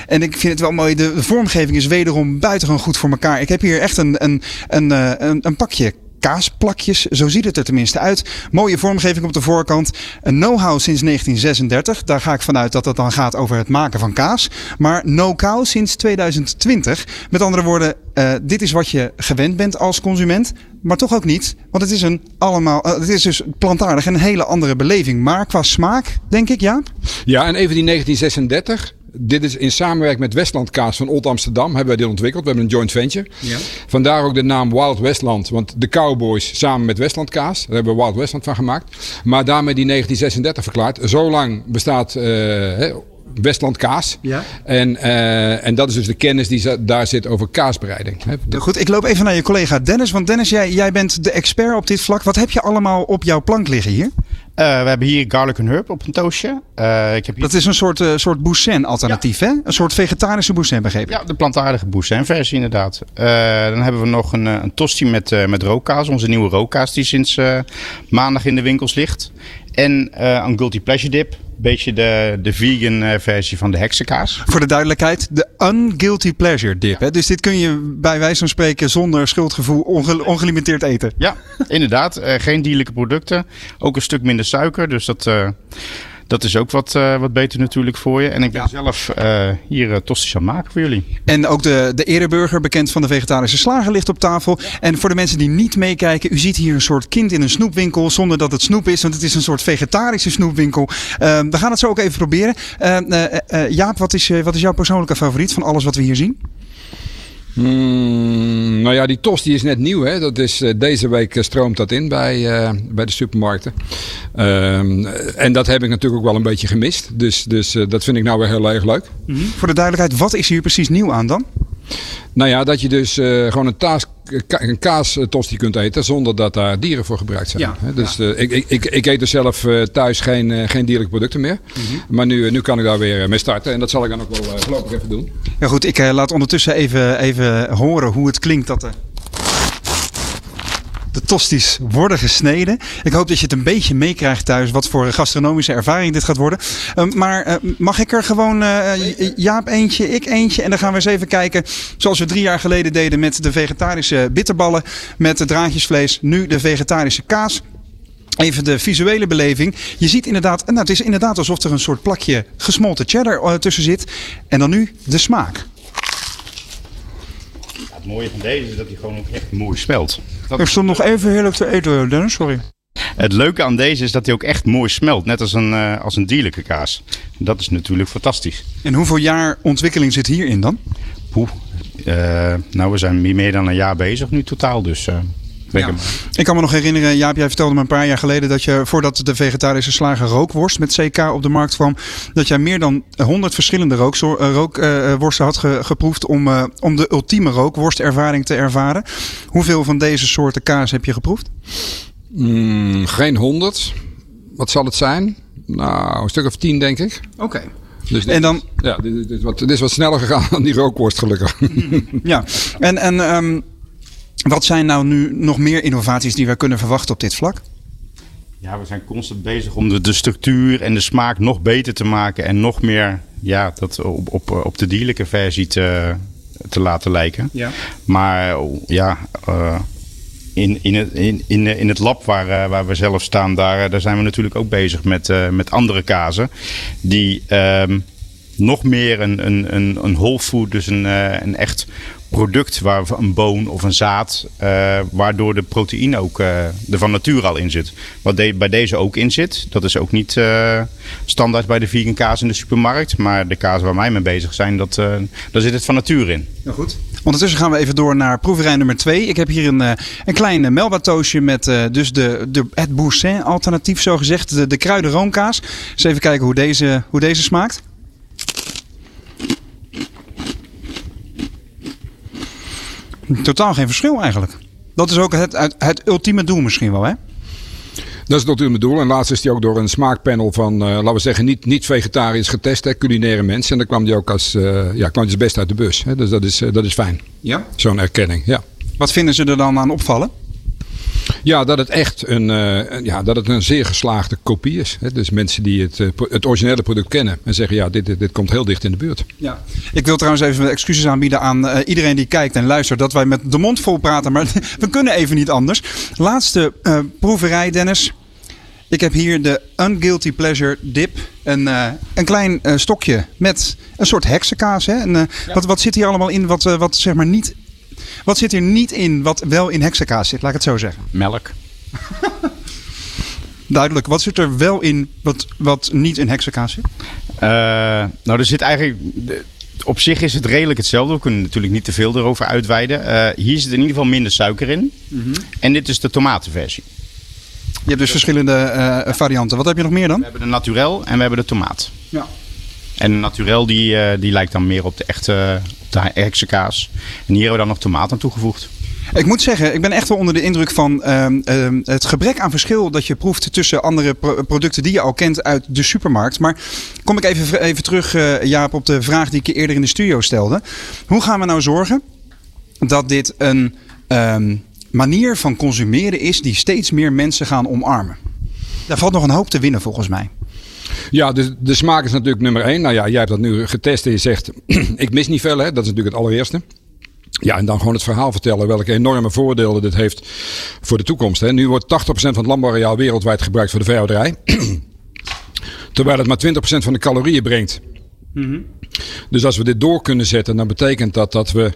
En ik vind het wel mooi. De, de vormgeving is wederom buitengewoon goed voor elkaar. Ik heb hier echt een, een, een, een, een pakje kaasplakjes. Zo ziet het er tenminste uit. Mooie vormgeving op de voorkant. Een know-how sinds 1936. Daar ga ik vanuit dat het dan gaat over het maken van kaas. Maar no-cow sinds 2020. Met andere woorden, uh, dit is wat je gewend bent als consument. Maar toch ook niet. Want het is, een allemaal, uh, het is dus plantaardig en een hele andere beleving. Maar qua smaak, denk ik, Jaap? Ja, en even die 1936 dit is in samenwerking met Westland Kaas van Old Amsterdam hebben wij dit ontwikkeld. We hebben een joint venture. Ja. Vandaar ook de naam Wild Westland. Want de Cowboys samen met Westland Kaas. Daar hebben we Wild Westland van gemaakt. Maar daarmee die 1936 verklaard. Zo lang bestaat uh, Westland kaas. Ja. En, uh, en dat is dus de kennis die daar zit over kaasbereiding. Goed, ik loop even naar je collega Dennis. Want Dennis, jij, jij bent de expert op dit vlak. Wat heb je allemaal op jouw plank liggen hier? Uh, we hebben hier garlic en herb op een toastje. Uh, ik heb hier... Dat is een soort, uh, soort boussin alternatief, ja. hè? Een soort vegetarische boussin, begrepen. Ja, de plantaardige boussin versie inderdaad. dan hebben we nog een, een tosti met, met rookkaas. Onze nieuwe rookkaas die sinds maandag in de winkels ligt. En een guilty pleasure dip beetje de, de vegan eh, versie van de heksenkaas. Voor de duidelijkheid, de unguilty pleasure dip. Hè? Dus dit kun je bij wijze van spreken zonder schuldgevoel ongelimiteerd eten. Ja, inderdaad. Uh, geen dierlijke producten. Ook een stuk minder suiker. Dus dat, uh, dat is ook wat, uh, wat beter natuurlijk voor je. En ik ben ja. zelf uh, hier uh, tosties aan maken voor jullie. En ook de, de ereburger, bekend van de vegetarische slager, ligt op tafel. En voor de mensen die niet meekijken, u ziet hier een soort kind in een snoepwinkel. Zonder dat het snoep is, want het is een soort vegetarische snoepwinkel. we gaan het zo ook even proberen. Jaap, wat is, wat is jouw persoonlijke favoriet van alles wat we hier zien? Mm, nou ja, die tost die is net nieuw. Hè? Dat is, uh, deze week eh, stroomt dat in bij, uh, bij de supermarkten. Um, en dat heb ik natuurlijk ook wel een beetje gemist. Dus, dus dat vind ik nou weer heel erg leuk. -hmm. Voor de duidelijkheid, wat is hier precies nieuw aan dan? Nou ja, dat je dus uh, gewoon een, taas, een kaastosti kunt eten zonder dat daar dieren voor gebruikt zijn. Ja, dus ja. Uh, ik, ik, ik eet dus zelf uh, thuis geen, geen dierlijke producten meer. Mm -hmm. Maar nu, nu kan ik daar weer mee starten. En dat zal ik dan ook wel voorlopig even doen. Ja goed, ik laat ondertussen even, even horen hoe het klinkt dat de tosties worden gesneden. Ik hoop dat je het een beetje meekrijgt thuis wat voor gastronomische ervaring dit gaat worden. Uh, maar uh, mag ik er gewoon uh, Jaap eentje, ik eentje en dan gaan we eens even kijken zoals we drie jaar geleden deden met de vegetarische bitterballen met de draadjesvlees. Nu de vegetarische kaas. Even de visuele beleving. Je ziet inderdaad, nou, het is inderdaad alsof er een soort plakje gesmolten cheddar tussen zit. En dan nu de smaak. Mooie van deze is dat hij gewoon ook echt mooi smelt. Dat Ik stond nog even heerlijk te eten, Dennis, sorry. Het leuke aan deze is dat hij ook echt mooi smelt. Net als een, eh, als een dierlijke kaas. Dat is natuurlijk fantastisch. En hoeveel jaar ontwikkeling zit hierin dan? Poeh. Eh, nou, we zijn meer dan een jaar bezig nu totaal. Dus eh maar. Ik kan me nog herinneren, Jaap, jij vertelde me een paar jaar geleden dat je voordat de vegetarische slager rookworst met CK op de markt kwam, dat jij meer dan 100 verschillende rookworsten rook, eh, worsten had ge- geproefd om, eh, om de ultieme rookworstervaring te ervaren. Hoeveel van deze soorten kaas heb je geproefd? Mm, geen honderd. Wat zal het zijn? Nou, een stuk of tien denk ik. Oké. Dus dit En dan- is- ja, dit, dit is wat, dit is wat sneller gegaan dan die rookworst gelukkig. Ja, en, en ehm, wat zijn nou nu nog meer innovaties die we kunnen verwachten op dit vlak? Ja, we zijn constant bezig om de, de structuur en de smaak nog beter te maken. En nog meer ja, dat op, op, op de dierlijke versie te, te laten lijken. Ja. Maar ja, eh, in, in, het, in, in, in het lab waar, eh, waar we zelf staan, daar, eh, daar zijn we natuurlijk ook bezig met, met andere kazen. Die ehm, nog meer een, een, een, een whole food, dus een, een echt product, waar een boon of een zaad, eh, waardoor de proteïne ook eh, er van nature al in zit. Wat de- bij deze ook in zit, dat is ook niet eh, standaard bij de vegan kaas in de supermarkt. Maar de kaas waar wij mee bezig zijn, dat, daar zit het van nature in. Nou goed. Ondertussen gaan we even door naar proeverij nummer 2. Ik heb hier een, een klein melbatoosje met eh, dus de, de, het Boursin alternatief zo gezegd. De, de kruiden roomkaas. Dus even kijken hoe deze, hoe deze smaakt. Totaal geen verschil eigenlijk. Dat is ook het, het, het ultieme doel misschien wel hè? Dat is natuurlijk mijn doel. En laatst is hij ook door een smaakpanel van, eh, laten we zeggen, niet, niet vegetarisch getest, hè, culinaire mensen. En dan kwam hij ook als, eh, ja, kwam als best uit de bus. Hè. Dus dat is, eh, dat is fijn. Ja. Zo'n erkenning, ja. Wat vinden ze er dan aan opvallen? Ja, dat het echt een, eh, ja, dat het een zeer geslaagde kopie is. Hè. Dus mensen die het, eh, het originele product kennen en zeggen, ja, dit, dit, dit komt heel dicht in de buurt. Ja. Ik wil trouwens even excuses aanbieden aan eh, iedereen die kijkt en luistert. Dat wij met de mond vol praten, maar we kunnen even niet anders. Laatste eh, proeverij, Dennis. Ik heb hier de Unguilty Pleasure Dip. Een, eh, een klein eh, stokje met een soort heksenkaas. Hè? En, eh, wat, wat zit hier allemaal in wat, eh, wat, zeg maar niet, wat zit hier niet in wat wel in heksenkaas zit? Laat ik het zo zeggen. Melk. Duidelijk. Wat zit er wel in wat, wat niet in heksenkaas zit? Eh, nou, er zit eigenlijk. op zich is het redelijk hetzelfde. We kunnen natuurlijk niet te veel erover uitweiden. Eh, hier zit in ieder geval minder suiker in. En dit is de tomatenversie. Je hebt dus verschillende eh, varianten. Wat heb je nog meer dan? We hebben de naturel en we hebben de tomaat. Ja. En naturel die, eh, die lijkt dan meer op de echte op de heksenkaas. En hier hebben we dan nog tomaat aan toegevoegd. Ik moet zeggen, ik ben echt wel onder de indruk van ehm, ehm, het gebrek aan verschil dat je proeft tussen andere pro- producten die je al kent uit de supermarkt. Maar kom ik even, even terug, eh, Jaap, op de vraag die ik je eerder in de studio stelde. Hoe gaan we nou zorgen dat dit een ehm, manier van consumeren is die steeds meer mensen gaan omarmen? Daar valt nog een hoop te winnen volgens mij. Ja, dus de smaak is natuurlijk nummer één. Nou ja, jij hebt dat nu getest en je zegt, ik mis niet veel. Hè? Dat is natuurlijk het allereerste. Ja, en dan gewoon het verhaal vertellen welke enorme voordelen dit heeft voor de toekomst. Hè. Nu wordt 80% van het landbouwareaal wereldwijd gebruikt voor de veehouderij. Terwijl het maar 20% van de calorieën brengt. Dus als we dit door kunnen zetten, dan betekent dat dat we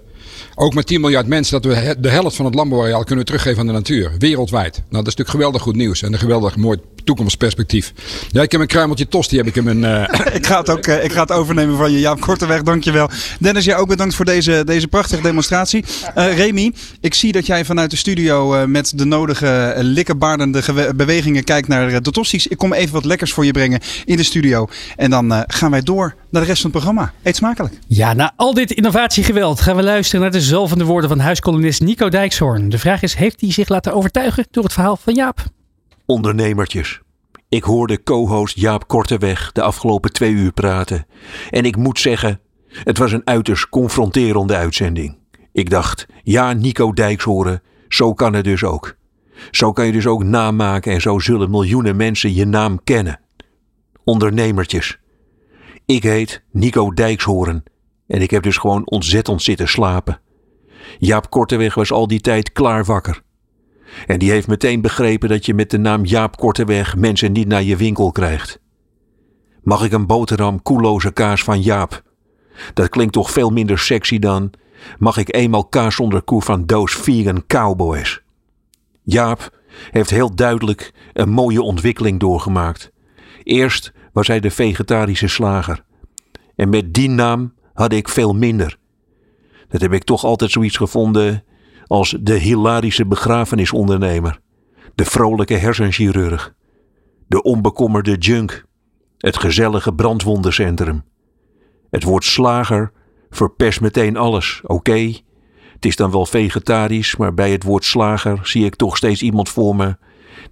ook met 10 miljard mensen, dat we de helft van het landbouwareaal kunnen teruggeven aan de natuur. Wereldwijd. Nou, dat is natuurlijk geweldig goed nieuws en een geweldig mooi toekomstperspectief. Ja, ik heb een kruimeltje tosti, heb ik in mijn... eh, ik, ga het ook eh, ik ga het overnemen van je, Jaap Korteweg. Dankjewel. Dennis, jij ook bedankt voor deze, deze prachtige demonstratie. Eh Remy, ik zie dat jij vanuit de studio eh, met de nodige likkenbaardende bewegingen kijkt naar de tosti's. Ik kom even wat lekkers voor je brengen in de studio. En dan eh, gaan wij door naar de rest van het programma. Eet smakelijk. Ja, na al dit innovatiegeweld gaan we luisteren naar de zalvende woorden van huiskolonist Nico Dijkshoorn. De vraag is, heeft hij zich laten overtuigen door het verhaal van Jaap? Ondernemertjes. Ik hoorde co-host Jaap Korteweg de afgelopen twee uur praten. En ik moet zeggen, het was een uiterst confronterende uitzending. Ik dacht, ja, Nico Dijkshoorn, zo kan het dus ook. Zo kan je dus ook namaken en zo zullen miljoenen mensen je naam kennen. Ondernemertjes. Ik heet Nico Dijkshoorn en ik heb dus gewoon ontzettend zitten slapen. Jaap Korteweg was al die tijd klaar wakker. En die heeft meteen begrepen dat je met de naam Jaap Korteweg mensen niet naar je winkel krijgt. Mag ik een boterham koeloze kaas van Jaap? Dat klinkt toch veel minder sexy dan. Mag ik eenmaal kaas zonder koe van doos vegan cowboys? Jaap heeft heel duidelijk een mooie ontwikkeling doorgemaakt. Eerst was hij de vegetarische slager. En met die naam had ik veel minder. Dat heb ik toch altijd zoiets gevonden als de hilarische begrafenisondernemer, de vrolijke hersenchirurg, de onbekommerde junk, het gezellige brandwondencentrum. Het woord slager verpest meteen alles, oké. Het is dan wel vegetarisch, maar bij het woord slager zie ik toch steeds iemand voor me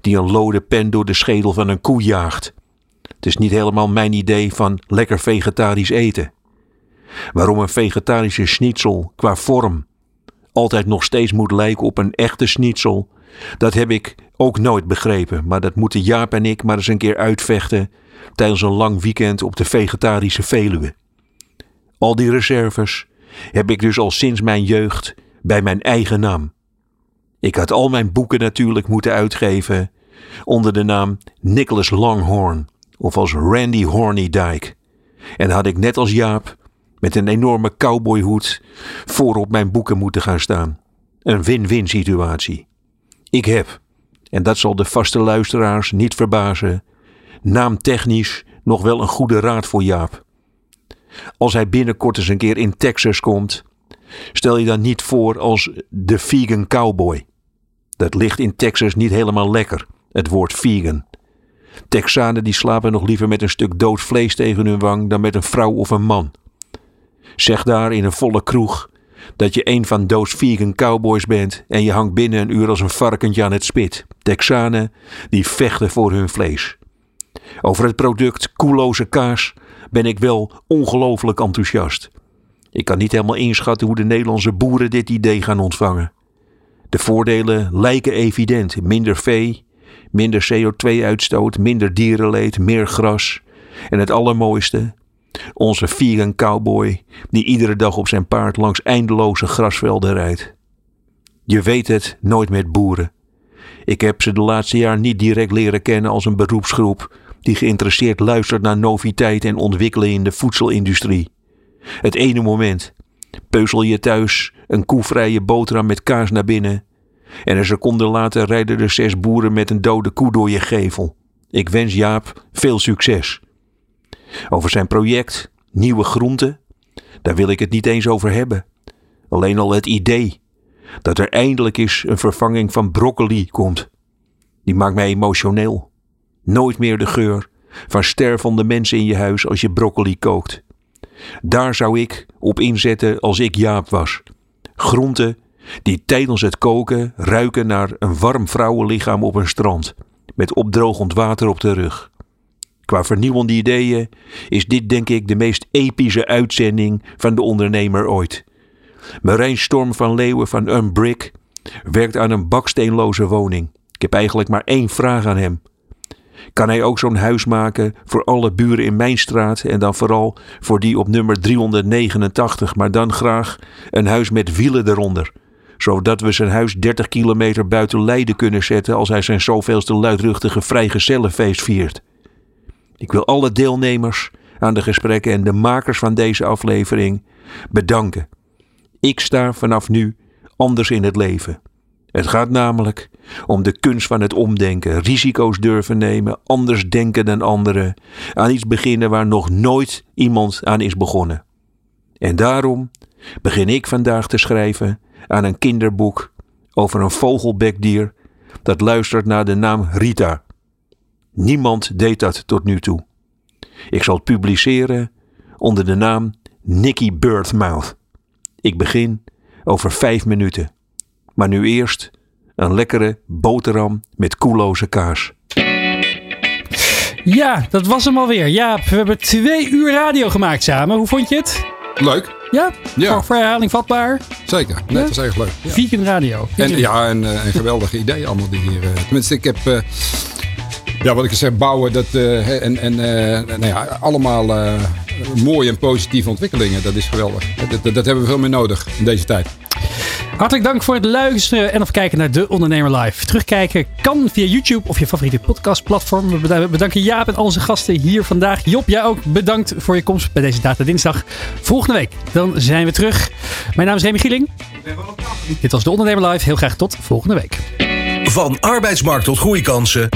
die een lode pen door de schedel van een koe jaagt. Het is niet helemaal mijn idee van lekker vegetarisch eten. Waarom een vegetarische schnitzel qua vorm altijd nog steeds moet lijken op een echte schnitzel, dat heb ik ook nooit begrepen. Maar dat moeten Jaap en ik maar eens een keer uitvechten tijdens een lang weekend op de vegetarische Veluwe. Al die reserves heb ik dus al sinds mijn jeugd bij mijn eigen naam. Ik had al mijn boeken natuurlijk moeten uitgeven onder de naam Nicholas Longhorn of als Randy Hornydike. En had ik net als Jaap met een enorme cowboyhoed voor op mijn boeken moeten gaan staan. Een win-win situatie. Ik heb, en dat zal de vaste luisteraars niet verbazen, naamtechnisch nog wel een goede raad voor Jaap. Als hij binnenkort eens een keer in Texas komt, stel je dan niet voor als de vegan cowboy. Dat ligt in Texas niet helemaal lekker, het woord vegan. Texanen die slapen nog liever met een stuk dood vlees tegen hun wang dan met een vrouw of een man. Zeg daar in een volle kroeg dat je een van doos vegan cowboys bent en je hangt binnen een uur als een varkentje aan het spit. Texanen die vechten voor hun vlees. Over het product koeloze kaas ben ik wel ongelooflijk enthousiast. Ik kan niet helemaal inschatten hoe de Nederlandse boeren dit idee gaan ontvangen. De voordelen lijken evident: minder vee, minder CO2-uitstoot, minder dierenleed, meer gras. En het allermooiste: onze vegan cowboy die iedere dag op zijn paard langs eindeloze grasvelden rijdt. Je weet het nooit met boeren. Ik heb ze de laatste jaar niet direct leren kennen als een beroepsgroep die geïnteresseerd luistert naar noviteit en ontwikkelen in de voedselindustrie. Het ene moment peuzel je thuis een koevrije boterham met kaas naar binnen en een seconde later rijden er zes boeren met een dode koe door je gevel. Ik wens Jaap veel succes. Over zijn project, nieuwe groenten, daar wil ik het niet eens over hebben. Alleen al het idee dat er eindelijk eens een vervanging van broccoli komt. Die maakt mij emotioneel. Nooit meer de geur van stervende mensen in je huis als je broccoli kookt. Daar zou ik op inzetten als ik Jaap was. Groenten die tijdens het koken ruiken naar een warm vrouwenlichaam op een strand, met opdrogend water op de rug. Qua vernieuwende ideeën is dit denk ik de meest epische uitzending van de ondernemer ooit. Marijn Storm van Leeuwen van Unbrick werkt aan een baksteenloze woning. Ik heb eigenlijk maar één vraag aan hem. Kan hij ook zo'n huis maken voor alle buren in mijn straat en dan vooral voor die op nummer 389, maar dan graag een huis met wielen eronder, zodat we zijn huis 30 kilometer buiten Leiden kunnen zetten als hij zijn zoveelste luidruchtige vrijgezellenfeest viert. Ik wil alle deelnemers aan de gesprekken en de makers van deze aflevering bedanken. Ik sta vanaf nu anders in het leven. Het gaat namelijk om de kunst van het omdenken, risico's durven nemen, anders denken dan anderen, aan iets beginnen waar nog nooit iemand aan is begonnen. En daarom begin ik vandaag te schrijven aan een kinderboek over een vogelbekdier dat luistert naar de naam Rita. Niemand deed dat tot nu toe. Ik zal het publiceren onder de naam Nicky Birdmouth. Ik begin over vijf minuten. Maar nu eerst een lekkere boterham met koeloze kaas. Ja, dat was hem alweer. Ja, we hebben twee uur radio gemaakt samen. Hoe vond je het? Leuk. Ja? Ja. Voor, voor herhaling vatbaar? Zeker. Nee, Ja? dat is echt leuk. Ja. Vegan radio. En, ja, en een geweldige idee allemaal die hier. eh, tenminste, ik heb. eh, ja, wat ik zeg, bouwen dat, eh, en, en eh, nou ja, allemaal eh, mooie en positieve ontwikkelingen. Dat is geweldig. Dat, dat, dat hebben we veel meer nodig in deze tijd. Hartelijk dank voor het luisteren en of kijken naar De Ondernemer Live. Terugkijken kan via YouTube of je favoriete podcastplatform. We bedanken Jaap en al onze gasten hier vandaag. Job, jij ook bedankt voor je komst bij deze Data Dinsdag. Volgende week dan zijn we terug. Mijn naam is Remy Gieling. Dit was De Ondernemer Live. Heel graag tot volgende week. Van arbeidsmarkt tot groeikansen.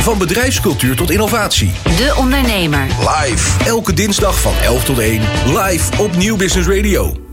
Van bedrijfscultuur tot innovatie. De Ondernemer. Live. Elke dinsdag van 11 tot 1. Live op Nieuw Business Radio.